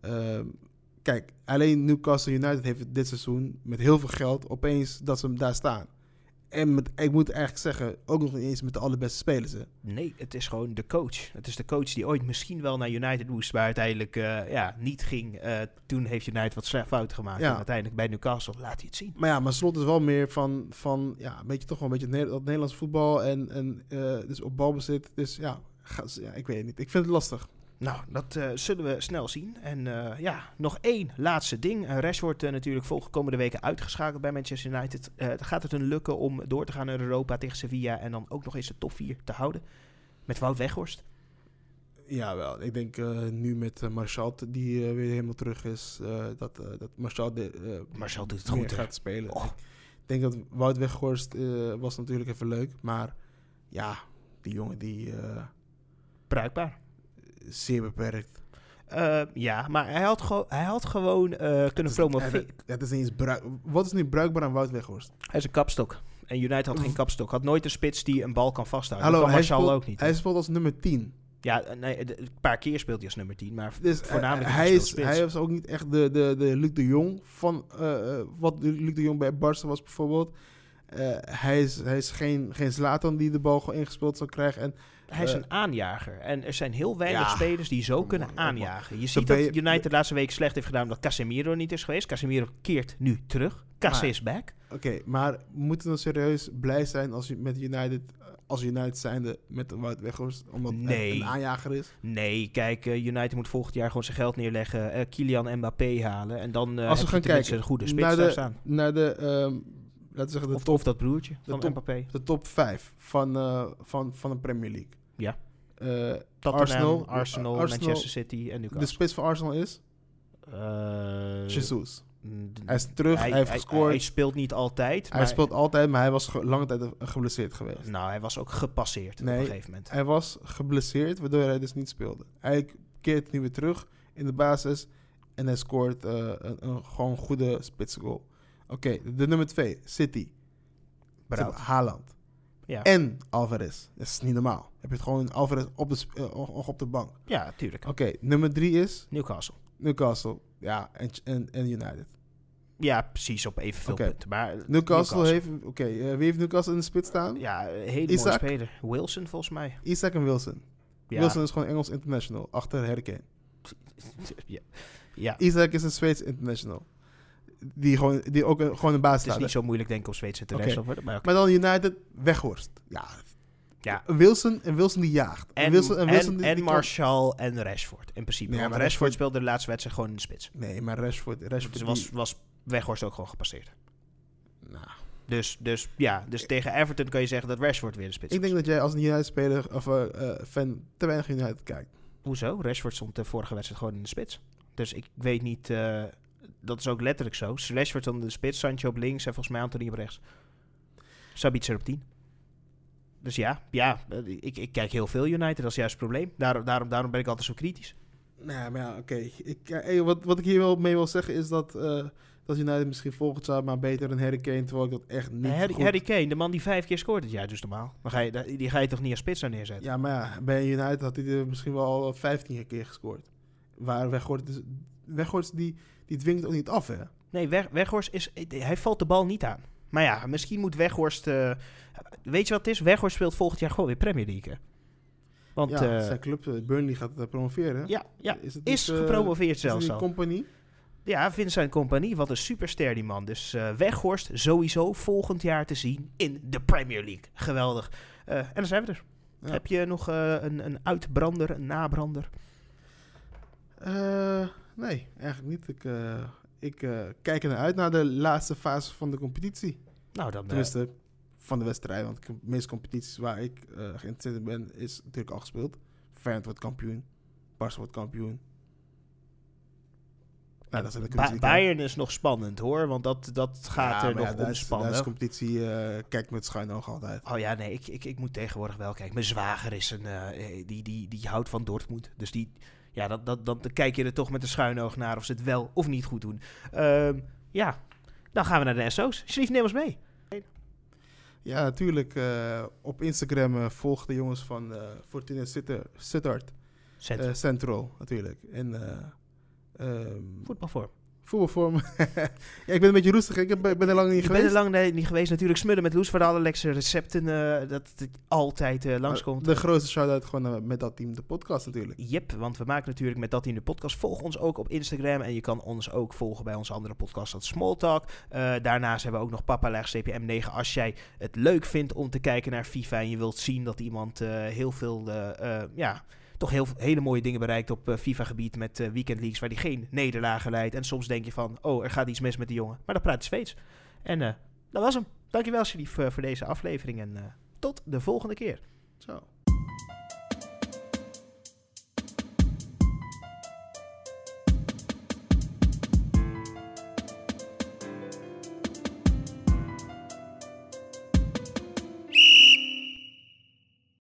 ehm, kijk, alleen Newcastle United heeft dit seizoen met heel veel geld opeens dat ze daar staan. En met, ik moet eigenlijk zeggen, ook nog niet eens met de allerbeste spelers. Hè. Nee, het is gewoon de coach. Het is de coach die ooit misschien wel naar United moest, maar uiteindelijk eh, ja, niet ging. Eh, toen heeft United wat slecht fouten gemaakt. Ja. En uiteindelijk bij Newcastle laat hij het zien. Maar ja, maar Slot is wel meer van, van ja, een beetje toch wel een beetje Ne- dat Nederlands voetbal en, en eh, dus op balbezit. Dus ja, ga- ja, ik weet het niet. Ik vind het lastig. Nou, dat eh, zullen we snel zien. En eh, ja, nog één laatste ding. Uh, Rest wordt eh, natuurlijk volgende komende weken uitgeschakeld bij Manchester United. Eh, gaat het hun lukken om door te gaan naar Europa tegen Sevilla en dan ook nog eens de top 4 te houden? Met Wout Weghorst. Ja, wel. Ik denk eh, nu met Martial, die eh, weer helemaal terug is, eh, dat, eh, dat Martial, de, eh, Martial doet het goed, gaat spelen. Ik denk dat Wout Weghorst eh, was natuurlijk even leuk, maar ja, die jongen die eh, Bruikbaar. Zeer beperkt. Eh, ja, maar hij had, hij had gewoon eh, kunnen promoveren. het- is eens. Wat is nu bruikbaar aan Wout Weghorst? Hij is een kapstok. En United had geen kapstok. Had nooit een spits die een bal kan vasthouden. Hallo, hij speelt, ook niet. hij speelt als nummer 10. Ja, nee, een paar keer speelt hij als nummer 10. Maar Dus voornamelijk eh, hij hij, is, spits. hij is ook niet echt de, de, de Luc de Jong van wat Luc de Jong bij Barca was bijvoorbeeld. Hij, is, hij is geen, geen Zlatan die de bal gewoon ingespeeld zou krijgen. En Hij is Eh, een aanjager. En er zijn heel weinig ja. spelers die zo Kom kunnen kom maar. aanjagen. Je ziet dat United de laatste week slecht heeft gedaan omdat Casemiro niet is geweest. Casemiro keert nu terug. Maar- is back. Oké, maar we moeten we serieus blij zijn als je met United, als United zijnde met Wout Weghorst, omdat Nee. een aanjager is. Nee, kijk, eh, United moet volgend jaar gewoon zijn geld neerleggen. eh Kylian Mbappé halen. En dan eh Als we gaan kijken een goede spits naar daar staan. naar de, ehm, laten we zeggen, de Of, top, of dat broertje van top- Mbappé. de top 5 van, van, van de Premier League. Ja. Eh, Tottenham, Arsenal- Arsenal, Arsenal- Manchester City en de Newcastle. spits van Arsenal is Eh, Jesus. Hij is terug, hij, heeft gescoord. Hij, speelt niet altijd. Hij maar- speelt altijd, maar hij was ge- lange tijd geblesseerd geweest. Nou, hij was ook gepasseerd op een gegeven moment. Hij was geblesseerd, waardoor hij dus niet speelde. Hij keert nu weer terug in de basis en hij scoort eh, een, een gewoon goede spitsgoal. Oké, de nummer 2, City. Haaland. Ja. En Alvarez. Dat is niet normaal. Heb je het gewoon Alvarez op de, eh, op de bank. ja, tuurlijk. Oké, nummer 3 is Newcastle. Newcastle. Ja, en, en, en United. Ja, precies op evenveel punten. Maar Newcastle, heeft... Oké, eh, wie heeft Newcastle in de spits staan? Ja, een hele Isaac? mooie speler. Wilson volgens mij. Isaac en Wilson. Ja. Wilson is gewoon Engels international, achter Kane. ja. ja. Isaac is een Zweeds international. Die, gewoon, die ook een, gewoon een baas Het is niet zo moeilijk denk ik om Zweedse te worden. Maar. Maar dan United, Weghorst. Ja. Ja. Wilson en Wilson die jaagt. En, Wilson, en, Wilson die, en die kan- Martial en Rashford in principe. Nee, Want maar Rashford Rashford- speelde de laatste wedstrijd gewoon in de spits. Nee, maar Rashford... Rashford Dus was, was Weghorst ook gewoon gepasseerd. Nou, Dus, dus ja, dus tegen Everton kan je zeggen dat Rashford weer de spits ik denk dat jij als een United-speler of eh, eh, fan te weinig United kijkt. Hoezo? Rashford stond de vorige wedstrijd gewoon in de spits. Dus ik weet niet... eh, dat is ook letterlijk zo. Rashford stond in de spits, Sancho op links en volgens mij Anthony op rechts. Sabitzer op 10. Dus ja, ja eh, ik, ik kijk heel veel United, dat is juist het probleem. Daarom, daarom, daarom ben ik altijd zo kritisch. Nou, maar ja, oké. Ik, eh, wat, wat ik hier wel mee wil zeggen is dat, eh, dat United misschien volgend jaar maar beter een Harry Kane, terwijl ik dat echt niet Harry, goed... Harry Kane, de man die vijf keer scoort dit jaar, dus normaal. Dan ga je, die ga je toch niet als spits aan neerzetten? Ja, maar ja, bij United had hij er misschien wel al 15 keer gescoord. Waar Weghorst, dus, Weghorst die, die dwingt ook niet af, hè? Nee, Weg, Weghorst is... Hij valt de bal niet aan. Maar ja, misschien moet Weghorst... eh, weet je wat het is? Weghorst speelt volgend jaar gewoon weer Premier League. hè? Want ja, ja, zijn club, eh, Burnley, gaat eh, promoveren. ja, ja, Is, het is niet, eh, gepromoveerd is het zelfs niet al. compagnie? Ja, Vincent Compagnie, wat een superster die man. Dus eh, Weghorst sowieso volgend jaar te zien in de Premier League. Geweldig. Eh, en dan zijn we er. Ja. Heb je nog eh, een, een uitbrander, een nabrander? Eh, nee, eigenlijk niet. Ik, eh, ik eh, kijk er naar uit naar de laatste fase van de competitie. Nou, dan... Tenminste, van de wedstrijd. Want de meeste competities waar ik eh, geïnteresseerd in ben, is natuurlijk al gespeeld. Feyenoord wordt kampioen. Barca wordt kampioen. Nou, dat is de Ba- Bayern is nog spannend hoor, want dat, dat gaat er nog Daar is omspannen. competitie, eh, kijk met schuin oog altijd. Oh ja, nee, ik, ik, ik moet tegenwoordig wel kijken. Mijn zwager is een, die, die, die houdt van Dortmund. Dus die, ja, dat, dat, dan kijk je er toch met een schuin oog naar of ze het wel of niet goed doen. Ehm, ja, dan gaan we naar de SO's. Slief, neem ons mee. Ja, natuurlijk. eh, op Instagram eh, volg de jongens van eh Fortuna Sittard. Eh, Central, natuurlijk. En ehm, voetbalvorm. Voetbalvorm. ja, ik ben een beetje roestig. Ik, heb, ik ben er lang niet Je bent geweest. er lang niet geweest. Natuurlijk smullen met Loes voor de allerlekste recepten. eh, dat het altijd eh, langskomt. De grootste shout-out gewoon met dat team, de podcast natuurlijk. Yep, want we maken natuurlijk met dat in de podcast. Volg ons ook op Instagram en je kan ons ook volgen bij onze andere podcast, dat is Small Talk. Eh, daarnaast hebben we ook nog papa M9 als jij het leuk vindt om te kijken naar FIFA en je wilt zien dat iemand eh, heel veel, eh, eh, ja, toch heel, hele mooie dingen bereikt op eh, FIFA-gebied met eh, Weekend Leagues waar hij geen nederlagen leidt. En soms denk je van, oh, er gaat iets mis met die jongen. Maar dat praat Zweeds. En eh, dat was hem. Dankjewel, eh, voor deze aflevering en tot de volgende keer. Ciao.